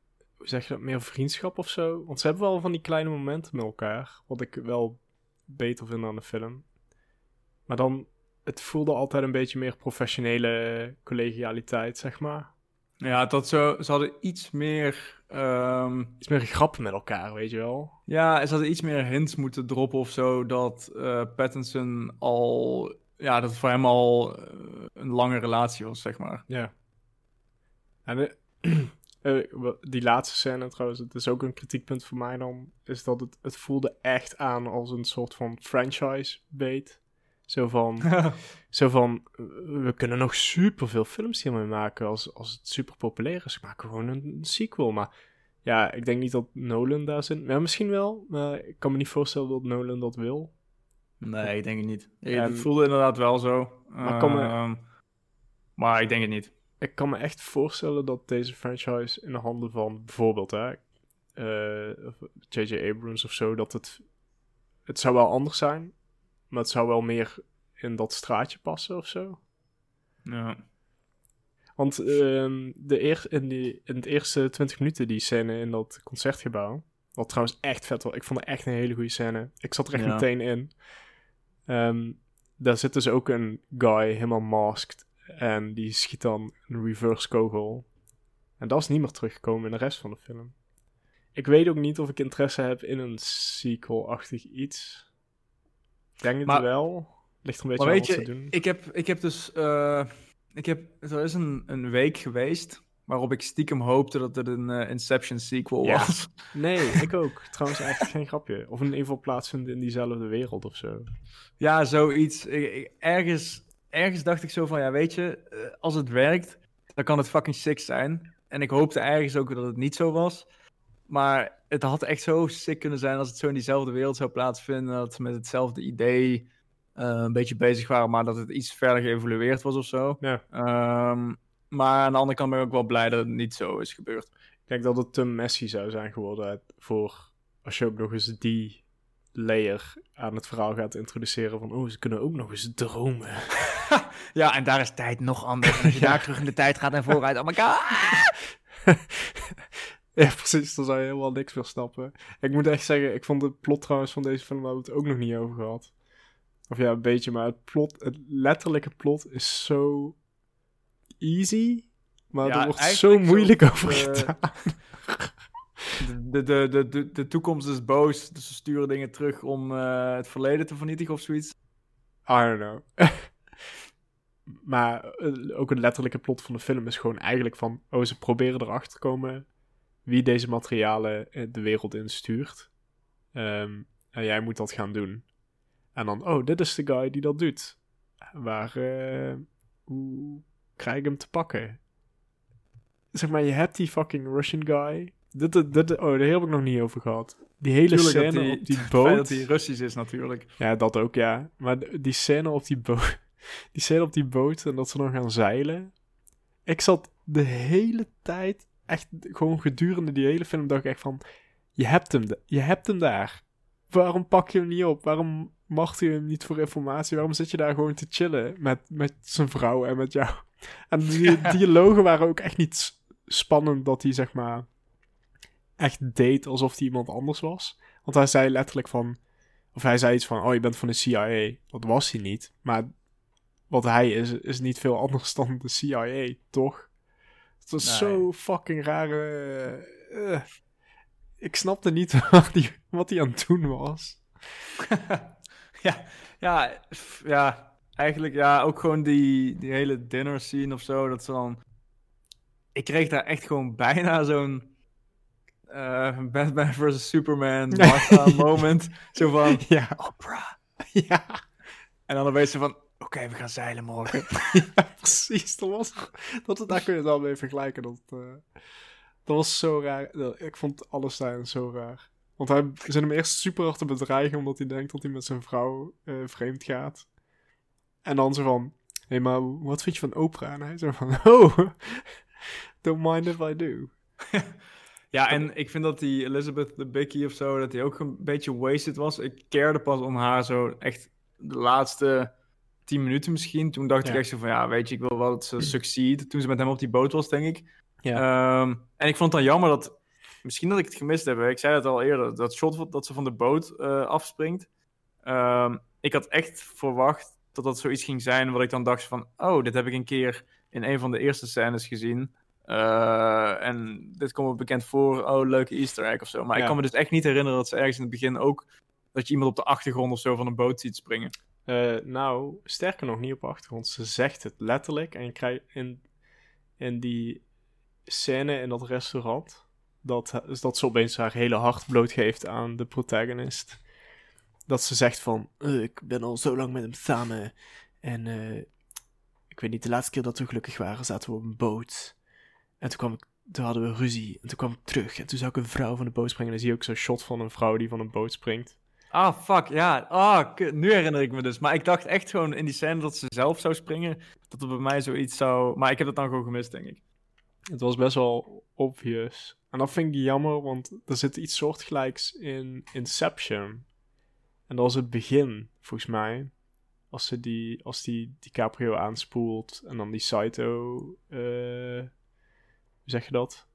zeg je dat, meer vriendschap of zo. Want ze hebben wel van die kleine momenten met elkaar, wat ik wel beter vind aan de film. Maar dan, het voelde altijd een beetje meer professionele collegialiteit, zeg maar. Ja, dat zo, ze hadden iets meer... ehm, Iets meer grappen met elkaar, weet je wel. Ja, ze hadden iets meer hints moeten droppen of zo. Dat eh Pattinson al. Ja, dat het voor hem al eh, een lange relatie was, zeg maar. Ja. En eh, <clears throat> eh, die laatste scène trouwens, het is ook een kritiekpunt voor mij dan, is dat het, het voelde echt aan als een soort van franchise bait. Zo van, <laughs> zo van, eh, we kunnen nog superveel films hiermee maken als, als het super populair is. We maken gewoon een, sequel, maar ja, ik denk niet dat Nolan daar zit. Ja, misschien wel, maar ik kan me niet voorstellen dat Nolan dat wil. nee, ik denk het niet. En- het voelde inderdaad wel zo. Maar kan me- Ehm, maar ik denk het niet. Ik kan me echt voorstellen dat deze franchise in de handen van bijvoorbeeld hè, eh, J.J. Abrams of zo, dat het, het zou wel anders zijn, maar het zou wel meer in dat straatje passen of zo. Ja. Want ehm, de eer, in, die, in het eerste 20 minuten die scène in dat concertgebouw, wat trouwens echt vet was, ik vond het echt een hele goede scène. Ik zat er echt Ja. meteen in. Ehm, daar zit dus ook een guy helemaal masked en die schiet dan een reverse kogel. En dat is niet meer teruggekomen in de rest van de film. Ik weet ook niet of ik interesse heb in een sequel-achtig iets. Ik denk het wel. Ligt er een beetje Maar aan wat je, ze doen. ik heb, ik heb dus. eh, ik heb, er is een, een week geweest. waarop ik stiekem hoopte dat het een eh, Inception sequel Ja. was. Nee, <laughs> ik ook. Trouwens, echt geen grapje. Of in ieder geval plaatsvindt in diezelfde wereld of zo. Ja, zoiets. Ik- ik- ergens, ergens dacht ik zo van, ja, weet je, eh, als het werkt, dan kan het fucking sick zijn. En ik hoopte ergens ook dat het niet zo was. Maar het had echt zo sick kunnen zijn als het zo in diezelfde wereld zou plaatsvinden. Dat ze met hetzelfde idee eh, een beetje bezig waren, maar dat het iets verder geëvolueerd was of zo. Ja. Ehm, maar aan de andere kant ben ik ook wel blij dat het niet zo is gebeurd. Ik denk dat het te messy zou zijn geworden voor als je ook nog eens die layer aan het verhaal gaat introduceren van oh, ze kunnen ook nog eens dromen. <laughs> Ja, en daar is tijd nog anders. En als je <laughs> daar terug in de tijd gaat en vooruit, oh my god. <laughs> Ja, precies, dan zou je helemaal niks meer snappen. Ik moet echt zeggen, ik vond de plot trouwens van deze film, hebben we het ook nog niet over gehad. Of ja, een beetje, maar het plot, het letterlijke plot is zo easy, maar Ja, er wordt zo moeilijk over eh, gedaan. De, de, de, de, de toekomst is boos, dus ze sturen dingen terug om eh, het verleden te vernietigen of zoiets. I don't know. Maar eh, ook het letterlijke plot van de film is gewoon eigenlijk van... Oh, ze proberen erachter te komen wie deze materialen eh, de wereld instuurt. Ehm, en jij moet dat gaan doen. En dan, oh, dit is de guy die dat doet. Waar, eh, hoe krijg ik hem te pakken? Zeg maar, je hebt die fucking Russian guy. Dit, dit, dit- oh, daar heb ik nog niet over gehad. Die hele Tuurlijk scène die- op die <laughs> Het boot. feit dat hij Russisch is natuurlijk. Ja, dat ook, ja. Maar die scène op die boot... Die scène op die boot en dat ze dan gaan zeilen. Ik zat de hele tijd, echt gewoon gedurende die hele film, dacht ik echt van... Je hebt hem, je hebt hem daar. Waarom pak je hem niet op? Waarom mag je hem niet voor informatie? Waarom zit je daar gewoon te chillen met, met zijn vrouw en met jou? En die <laughs> dialogen waren ook echt niet spannend dat hij, zeg maar, echt deed alsof hij iemand anders was. Want hij zei letterlijk van... Of hij zei iets van, oh, je bent van de CIA. Dat was hij niet. Maar wat hij is, is niet veel anders dan de CIA, toch? Het was Nee. zo fucking rare... eh, ik snapte niet <laughs> wat hij, wat hij aan het doen was. <laughs> ja, ja, ja, eigenlijk ja, ook gewoon die, die hele dinner scene of zo, dat ze dan... Ik kreeg daar echt gewoon <laughs> bijna zo'n eh, Batman vs. Superman Martha moment. Zo van, Ja, Oprah. ja, En dan opeens zo van, oké, we gaan zeilen morgen. <laughs> ja, precies. Dat was, dat, daar kun je het wel mee vergelijken. Dat, eh, dat was zo raar. Ik vond alles daarin zo raar. Want hij zit hem eerst super hard te bedreigen omdat hij denkt dat hij met zijn vrouw eh, vreemd gaat. En dan zo van, hé, hey, maar wat vind je van Oprah? En hij zo van, <laughs> oh, don't mind if I do. <laughs> Ja, en ik vind dat die Elizabeth de Bicky of zo, dat die ook een beetje wasted was. Ik keerde pas om haar zo echt de laatste tien minuten misschien. Toen dacht ik echt zo van, ja, weet je, ik wil wel dat ze succeed. Toen ze met hem op die boot was, denk ik. Ja. Ehm, en ik vond het dan jammer dat, misschien dat ik het gemist heb. hè. Ik zei het al eerder, dat shot dat ze van de boot eh, afspringt. Ehm, ik had echt verwacht dat dat zoiets ging zijn wat ik dan dacht van, oh, dit heb ik een keer in een van de eerste scènes gezien. Eh, en dit komt me bekend voor, oh, leuke easter egg of zo. Maar ik kan me dus echt niet herinneren dat ze ergens in het begin ook, dat je iemand op de achtergrond of zo van een boot ziet springen. Eh, nou, sterker nog niet op achtergrond. Ze zegt het letterlijk. En je krijgt in, in die scène in dat restaurant... Dat, dat ze opeens haar hele hart blootgeeft aan de protagonist. Dat ze zegt van... "Eh, ik ben al zo lang met hem samen. En eh, ik weet niet, de laatste keer dat we gelukkig waren... zaten we op een boot. En toen kwam hadden we ruzie. En toen kwam ik terug. En toen zou ik een vrouw van de boot springen. En dan zie je ook zo'n shot van een vrouw die van een boot springt. Ah, fuck, ja. Ah, nu herinner ik me dus. Maar ik dacht echt gewoon in die scène dat ze zelf zou springen, dat er bij mij zoiets zou... Maar ik heb dat dan gewoon gemist, denk ik. Het was best wel obvious. En dat vind ik jammer, want er zit iets soortgelijks in Inception. En dat was het begin, volgens mij. Als, ze die, als die DiCaprio aanspoelt en dan die Saito... eh, hoe zeg je dat?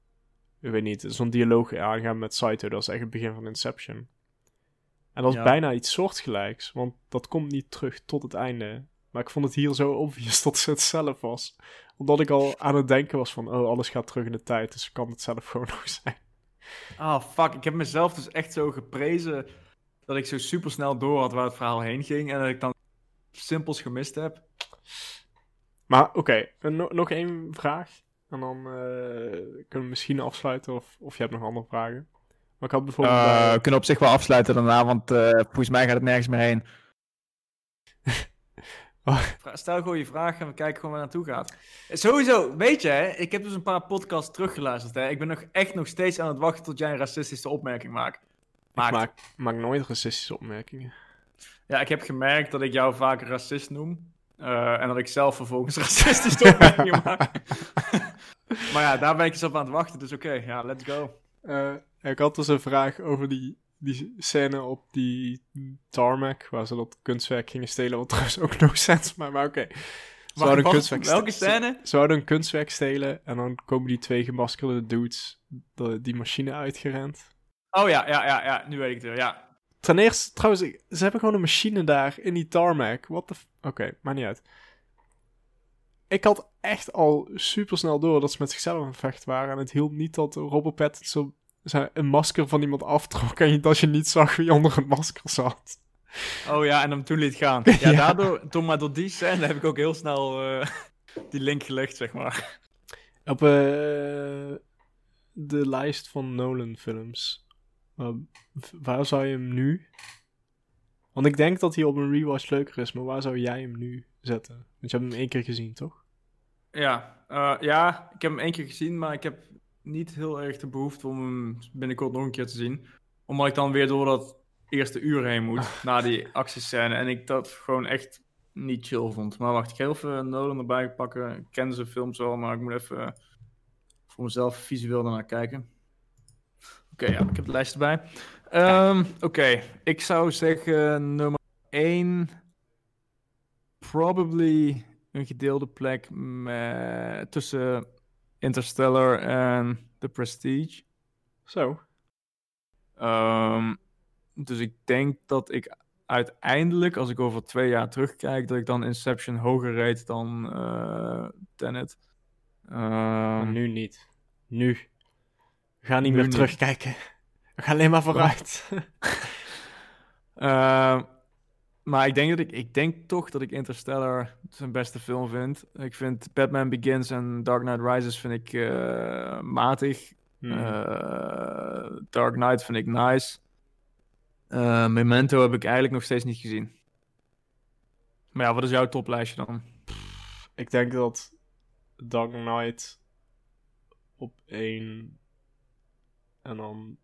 Ik weet niet, zo'n dialoog aangaan met Saito, dat is echt het begin van Inception. En dat is Ja. bijna iets soortgelijks, want dat komt niet terug tot het einde. Maar ik vond het hier zo <laughs> obvious dat ze het zelf was omdat ik al aan het denken was van, oh, alles gaat terug in de tijd, dus kan het zelf <laughs> gewoon nog zijn. Ah, fuck. Ik heb mezelf dus echt zo geprezen dat ik zo super snel door had waar het verhaal heen ging. En dat ik dan simpels gemist heb. Maar oké, no- nog één vraag. En dan eh, kunnen we misschien afsluiten, of, of je hebt nog andere vragen. Maar ik had bijvoorbeeld bij- we kunnen op zich wel afsluiten daarna, want eh, volgens mij gaat het nergens meer heen. <laughs> Vra- Stel gewoon je vraag en we kijken gewoon waar het naartoe gaat. Sowieso, weet je, hè, ik heb dus een paar podcasts teruggeluisterd. Hè. Ik ben nog echt nog steeds aan het wachten tot jij een racistische opmerking maakt. ik maak, maak nooit racistische opmerkingen. Ja, ik heb gemerkt dat ik jou vaak racist noem. eh, en dat ik zelf vervolgens <laughs> racistische opmerkingen maak. <laughs> maar ja, daar ben ik eens op aan het wachten. Dus oké, ja, let's go. Eh, ik had dus een vraag over die, die scène op die tarmac, waar ze dat kunstwerk gingen stelen, wat <laughs> trouwens ook no sense, maar, maar oké. Ze zouden een kunstwerk welke scène? Ze zouden een kunstwerk stelen en dan komen die twee gemaskerde dudes de, die machine uitgerend. Oh ja, ja, ja, ja, nu weet ik het weer, ja. Ten eerste, trouwens, ze hebben gewoon een machine daar in die tarmac. What the f- Oké, maakt niet uit. Ik had echt al super snel door dat ze met zichzelf het vechten waren. En het hielp niet dat Robert Pattinson zijn- een masker van iemand aftrok. En je- dat je niet zag wie onder het masker zat. Oh ja, en hem toen liet gaan. <laughs> Ja, Ja. daardoor, toen maar door die scène heb ik ook heel snel eh, <laughs> die link gelegd, zeg maar. Op eh, de lijst van Nolan-films. eh, v- waar zou je hem nu? Want ik denk dat hij op een rewatch leuker is, maar waar zou jij hem nu zetten? Want je hebt hem één keer gezien, toch? Ja, eh, ja, ik heb hem één keer gezien, maar ik heb niet heel erg de behoefte om hem binnenkort nog een keer te zien. Omdat ik dan weer door dat eerste uur heen moet, <laughs> na die actiescène. En ik dat gewoon echt niet chill vond. Maar wacht, ik ga even Nolan erbij pakken. Ik ken zijn films wel, maar ik moet even voor mezelf visueel daarnaar kijken. Oké, ja, ik heb het lijst erbij. Ehm, Oké, ik zou zeggen nummer 1 probably een gedeelde plek met, tussen Interstellar en The Prestige. Zo. Ehm, dus ik denk dat ik uiteindelijk, als ik over twee jaar terugkijk, dat ik dan Inception hoger rate dan eh Tenet. Ehm, nu niet. Nu. We gaan niet meer niet. terugkijken. We gaan alleen maar vooruit. <laughs> Ehm, maar ik denk, dat ik, ik denk toch dat ik Interstellar zijn beste film vind. Ik vind Batman Begins en Dark Knight Rises vind ik eh, matig. Hmm. Eh, Dark Knight vind ik nice. Eh, Memento heb ik eigenlijk nog steeds niet gezien. Maar ja, wat is jouw toplijstje dan? Ik denk dat Dark Knight op één. En dan.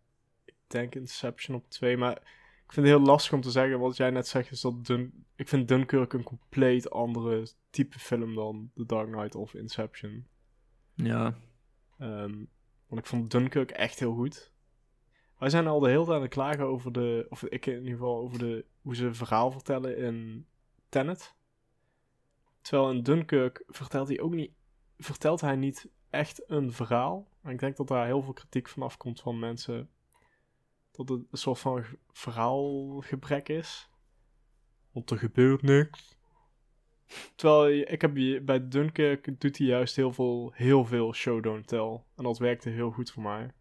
Ik denk Inception op twee. Maar ik vind het heel lastig om te zeggen. Wat jij net zegt is dat Dun ik vind Dunkirk een compleet andere type film dan The Dark Knight of Inception. Ja. Ehm, want ik vond Dunkirk echt heel goed. Wij zijn al de hele tijd aan het klagen over de, of ik in ieder geval, over de, hoe ze verhaal vertellen in Tenet. Terwijl in Dunkirk vertelt hij ook niet, vertelt hij niet echt een verhaal. En ik denk dat daar heel veel kritiek van afkomt van mensen. Dat het een soort van ge- verhaalgebrek is. Want er gebeurt niks. Terwijl ik heb je, bij Dunkirk doet hij juist heel veel, heel veel show don't tell. En dat werkte heel goed voor mij.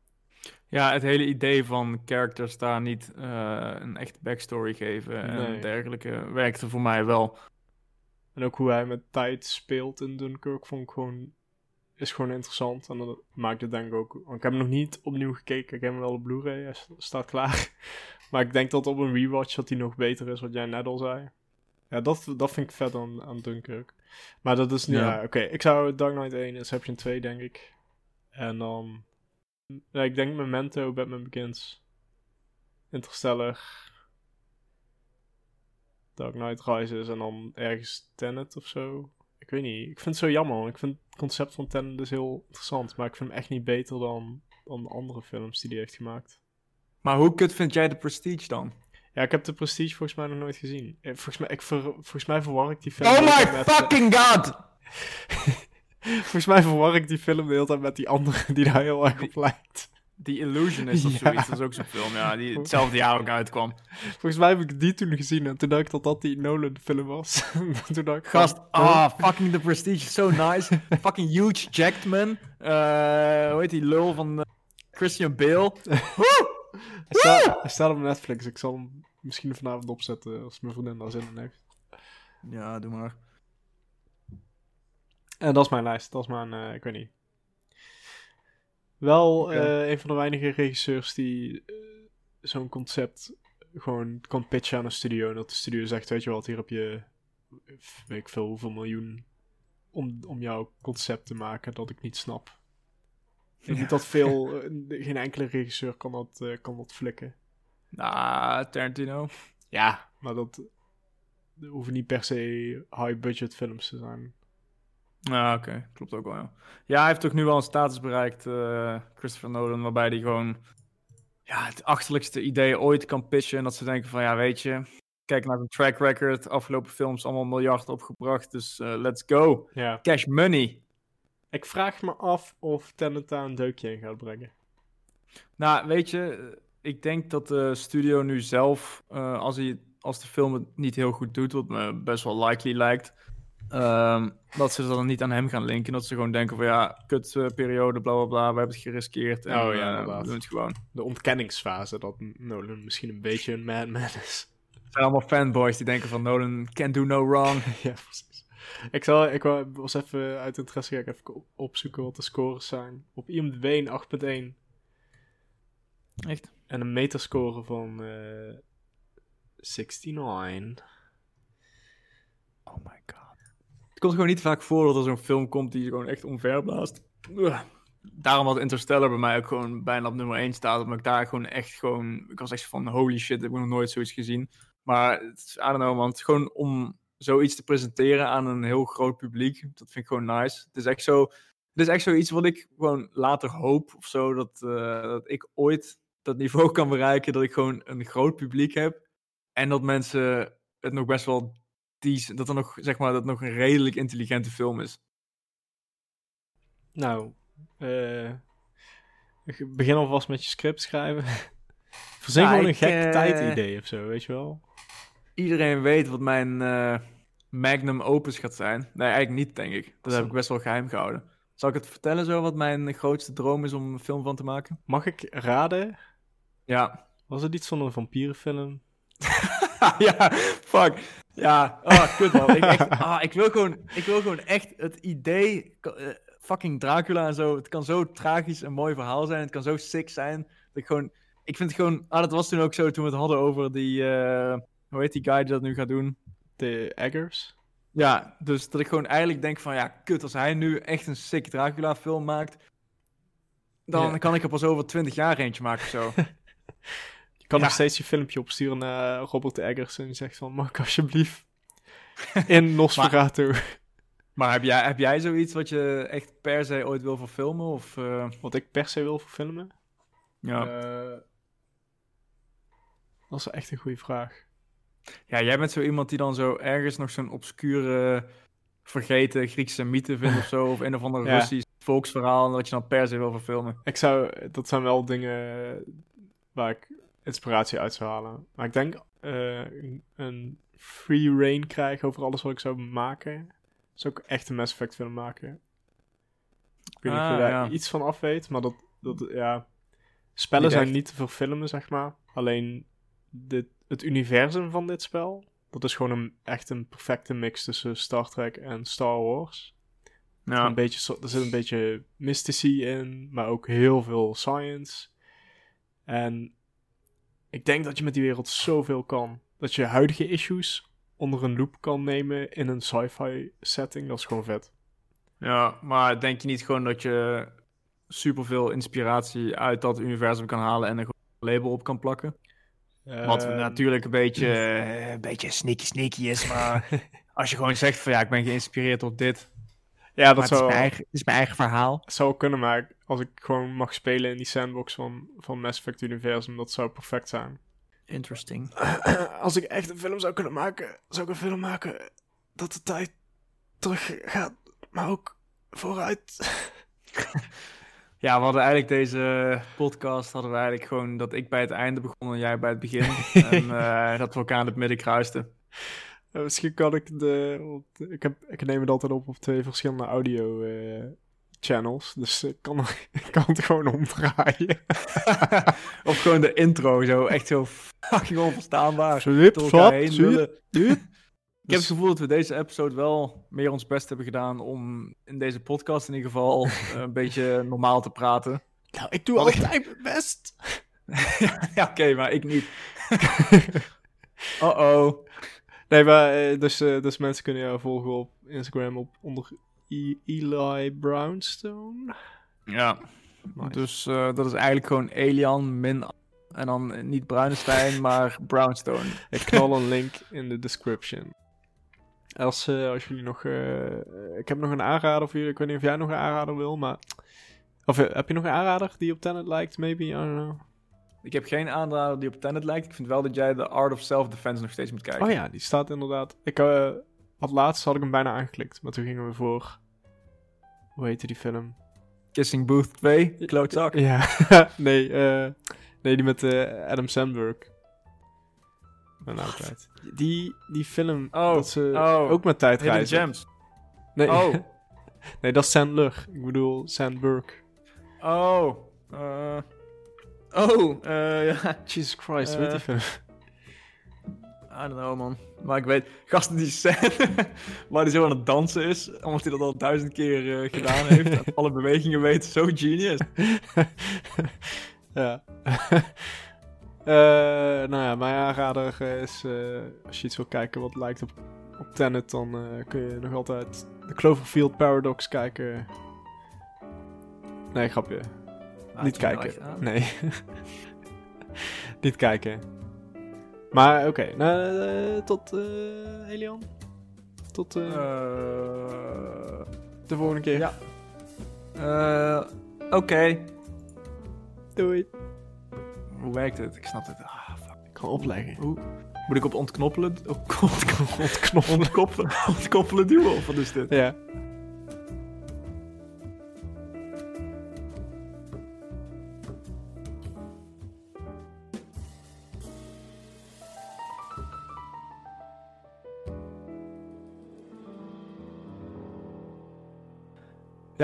ja, het hele idee van characters daar niet eh, een echt backstory geven en Nee. dergelijke werkte voor mij wel. En ook hoe hij met tijd speelt in Dunkirk vond ik gewoon, is gewoon interessant. En dat maakt het denk ik ook, want ik heb hem nog niet opnieuw gekeken. Ik heb hem wel op Blu-ray, hij st- staat klaar. <laughs> Maar ik denk dat op een rewatch dat hij nog beter is, wat jij net al zei. Ja, dat, dat vind ik vet aan, aan Dunkirk. Maar dat is niet, Ja. ja, oké. Ik zou Dark Knight 1, Inception 2 denk ik. En dan, ja, ik denk Memento, Batman Begins, Interstellar, Dark Knight Rises en dan ergens Tenet of zo. Ik weet niet. Ik vind het zo jammer. Ik vind concept van Tenet dus heel interessant. Maar ik vind hem echt niet beter dan, dan andere films die hij heeft gemaakt. Maar hoe kut vind jij de Prestige dan? Ja, ik heb de Prestige volgens mij nog nooit gezien. Eh, Volgens mij, ik ver, volgens mij verwar ik die film... Oh de hele my tijd met- fucking god! <laughs> volgens mij verwar ik die film de hele tijd met die andere die daar heel erg op lijkt. The Illusionist of <laughs> Ja. zoiets, dat is ook zo'n film, ja, die hetzelfde jaar ook uitkwam. Volgens mij heb ik die toen gezien en toen dacht ik dat dat die Nolan film was. <laughs> toen dacht ik Gast, ah, fucking The Prestige, so nice. <laughs> fucking huge jacked man. Eh, hoe heet die lul van eh, Christian Bale? Woe! Hij staat, hij staat op Netflix. Ik zal hem misschien vanavond opzetten als mijn vriendin daar zin in heeft. Ja, doe maar. En dat is mijn lijst. Dat is mijn, eh, ik weet niet. Wel eh, een van de weinige regisseurs die eh, zo'n concept gewoon kan pitchen aan een studio. En dat de studio zegt, weet je wat, hier heb je, weet ik veel, hoeveel miljoen om, om jouw concept te maken dat ik niet snap. Ik denk niet dat veel, <laughs> eh, geen enkele regisseur kan dat, kan dat flikken. Nou, Tarantino. Ja, maar dat, dat hoeven niet per se high-budget films te zijn. Ja, oké. Klopt ook wel, ja. Ja, hij heeft toch nu wel een status bereikt, eh, Christopher Nolan, waarbij hij gewoon ja, het achterlijkste idee ooit kan pitchen. En dat ze denken van, ja, weet je, kijk naar de track record. Afgelopen films allemaal miljard opgebracht. Dus eh, let's go. Ja. Cash money. Ik vraag me af of Tenet daar een deukje in gaat brengen. Nou, weet je, ik denk dat de studio nu zelf, eh, als, hij, als de film het niet heel goed doet, wat me best wel likely lijkt, ehm, dat ze dan niet aan hem gaan linken. Dat ze gewoon denken van ja, kut eh, periode, bla bla bla, we hebben het geriskeerd. En, Oh ja, eh, we doen het gewoon. De ontkenningsfase dat Nolan misschien een beetje een madman is. Het zijn allemaal fanboys die denken van Nolan can do no wrong. <laughs> ja, precies. Ik, zal, ik was even uit interesse ga ik even op- opzoeken wat de scores zijn. Op IMDb een 8.1 Echt? en een metascore van eh 69. Oh my god. Het komt gewoon niet vaak voor dat er zo'n film komt die je gewoon echt omverblaast. Daarom had Interstellar bij mij ook gewoon bijna op nummer 1 staat. Omdat ik daar gewoon echt gewoon... Ik was echt van holy shit, ik heb nog nooit zoiets gezien. Maar I don't know is gewoon om zoiets te presenteren aan een heel groot publiek. Dat vind ik gewoon nice. Het is echt zo... Het is echt zoiets wat ik gewoon later hoop of zo. Dat, eh, dat ik ooit dat niveau kan bereiken. Dat ik gewoon een groot publiek heb. En dat mensen het nog best wel die, dat er nog, zeg maar, dat nog een redelijk intelligente film is. Nou, ik begin alvast met je script schrijven. <laughs> Verzin Ja, gewoon een gek eh, tijdidee of zo, weet je wel? Iedereen weet wat mijn eh, magnum opus gaat zijn. Nee, eigenlijk niet, denk ik. Dat heb ik best wel geheim gehouden. Zal ik het vertellen zo, wat mijn grootste droom is om een film van te maken? Mag ik raden? Ja. Was het iets van een vampierenfilm? <laughs> <laughs> ja, fuck. Ja, kut man. Ik, echt, ah, ik, wil gewoon, ik wil gewoon echt het idee, eh, fucking Dracula en zo. Het kan zo tragisch en mooi verhaal zijn. Het kan zo sick zijn. Dat ik gewoon, ik vind het gewoon, ah, dat was toen ook zo toen we het hadden over die, eh, hoe heet die guy die dat nu gaat doen? De Eggers? Ja, dus dat ik gewoon eigenlijk denk van, ja, kut, als hij nu echt een sick Dracula film maakt, dan Ja. kan ik er pas over 20 jaar eentje maken of zo. <laughs> Je kan Ja. nog steeds je filmpje opsturen naar Robert Eggers en die zegt van, alsjeblieft in <laughs> Nosferatu? maar heb jij, heb jij zoiets wat je echt per se ooit wil verfilmen? Of, eh, Wat ik per se wil verfilmen? ja. Eh, dat is echt een goede vraag. ja, jij bent zo iemand die dan zo ergens nog zo'n obscure, vergeten Griekse mythe vindt of zo, of een of <laughs> ander Ja. Russisch volksverhaal, en dat je dan per se wil verfilmen. Ik zou, dat zijn wel dingen waar ik inspiratie uit zou halen. Maar ik denk eh, een- free reign krijgen over alles wat ik zou maken. Zou ik echt een Mass Effect willen maken. Ik weet niet of je Ah, daar ja. iets van af weet, maar dat, dat ja... Spellen Niet zijn niet te verfilmen, zeg maar. Alleen dit, het universum van dit spel, dat is gewoon een, echt een perfecte mix tussen Star Trek en Star Wars. Ja. Een beetje, er zit een beetje mystici in, maar ook heel veel science. En ik denk dat je met die wereld zoveel kan. Dat je huidige issues onder een loep kan nemen in een sci-fi setting. Dat is gewoon vet. ja, maar denk je niet gewoon dat je superveel inspiratie uit dat universum kan halen en er gewoon een label op kan plakken? Wat Ehm, natuurlijk een beetje, <laughs> eh, een beetje sneaky sneaky is, maar als je gewoon zegt van ja, ik ben geïnspireerd op dit, Ja, dat het, is mijn eigen, het is mijn eigen verhaal. zou kunnen, maar als ik gewoon mag spelen in die sandbox van, van Mass Effect Universum, dat zou perfect zijn. Interesting. <clears throat> als ik echt een film zou kunnen maken, zou ik een film maken dat de tijd terug gaat, maar ook vooruit. <laughs> Ja, we hadden eigenlijk deze podcast, hadden we eigenlijk gewoon dat ik bij het einde begon en jij bij het begin. <laughs> en eh, dat we elkaar in het midden kruisten. Misschien kan ik de- ik, heb, ik neem het altijd op op twee verschillende audio eh, channels, dus ik kan, ik <laughs> kan het gewoon omdraaien. <laughs> of gewoon de intro, zo echt zo fucking onverstaanbaar. Lullen. <laughs> zwip. Ik heb het gevoel dat we deze episode wel meer ons best hebben gedaan om in deze podcast in ieder geval eh, een beetje normaal te praten. Nou, ik doe ik- altijd mijn best. ja, oké, maar ik niet. Uh-oh. Nee, maar eh, dus, eh, dus mensen kunnen jou volgen op Instagram op onder E- Eli Brownstone. Ja, Nice. dus eh, dat is eigenlijk gewoon Elian min... En dan niet Bruinestein, maar Brownstone. Ik knal een link in de description. Als, eh, als jullie nog... eh, ik heb nog een aanrader voor jullie. Ik weet niet of jij nog een aanrader wil, maar... Of heb je nog een aanrader die op Tenet lijkt, maybe? I don't know. Ik heb geen aanrader die op Tenet lijkt. Ik vind wel dat jij The Art of Self-Defense nog steeds moet kijken. Oh ja, die staat inderdaad. Ik uh, had laatst had ik hem bijna aangeklikt, maar toen gingen we voor. Hoe heette die film? Kissing Booth 2, klootzak. Ja, <laughs> nee, uh, nee, die met uh, Adam Sandberg. Mijn naam kwijt. Die, die film, oh, dat ze oh, ook met tijdreizen. Gems. Nee, Oh, <laughs> nee, dat is Sandler. Ik bedoel Sandberg. oh. eh, oh, eh, ja. Jesus Christ, Eh, weet die film? I don't know, man. Maar ik weet, gasten die scène <laughs> waar hij zo aan het dansen is, omdat hij dat al duizend keer eh, gedaan heeft, en alle bewegingen weet, zo genius. <laughs> ja. <laughs> Eh, nou ja, mijn aanrader is, eh, als je iets wil kijken wat lijkt op, op Tenet, dan kun je nog altijd de Cloverfield Paradox kijken. Nee, grapje. Ah, Niet kijken. Nee. Niet kijken. Maar oké, nou, eh, tot eh Elian. Tot eh, Eh, de volgende keer. ja. eh, Oké. Doei. Hoe werkt het? Ik snap het. Ah, fuck. Ik kan opleggen. Hoe? Moet ik op ontknoppelen? Op <laughs> ontknoppelen? Ontkoppelen duwen? Of wat is dit? Ja.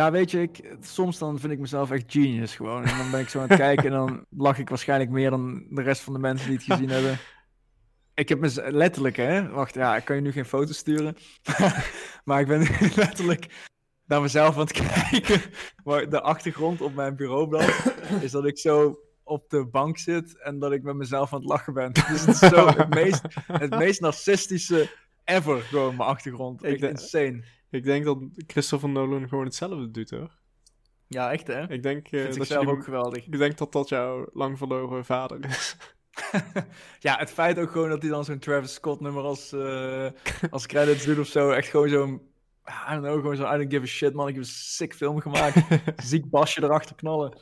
Ja, weet je, ik, soms dan vind ik mezelf echt genius gewoon. En dan ben ik zo aan het kijken en dan lach ik waarschijnlijk meer dan de rest van de mensen die het gezien hebben. Ik heb me letterlijk, hè. Wacht, ja, ik kan je nu geen foto sturen. <laughs> maar ik ben <laughs> letterlijk naar mezelf aan het kijken. Maar de achtergrond op mijn bureaublad is dat ik zo op de bank zit en dat ik met mezelf aan het lachen ben. Dus het is zo het meest, het meest narcistische ever, gewoon mijn achtergrond. Ik Echt denk- insane. Ik denk dat Christopher Nolan gewoon hetzelfde doet hoor. Ja, echt hè? Ik denk, Vind dat, je zelf die- ook geweldig. ik denk dat dat jouw lang verloren vader is. <laughs> ja, het feit ook gewoon dat hij dan zo'n Travis Scott nummer als, eh, als credits doet of zo. Echt gewoon zo'n, I don't know, gewoon zo I don't give a shit man. Ik heb een sick film gemaakt. <laughs> Ziek basje erachter knallen.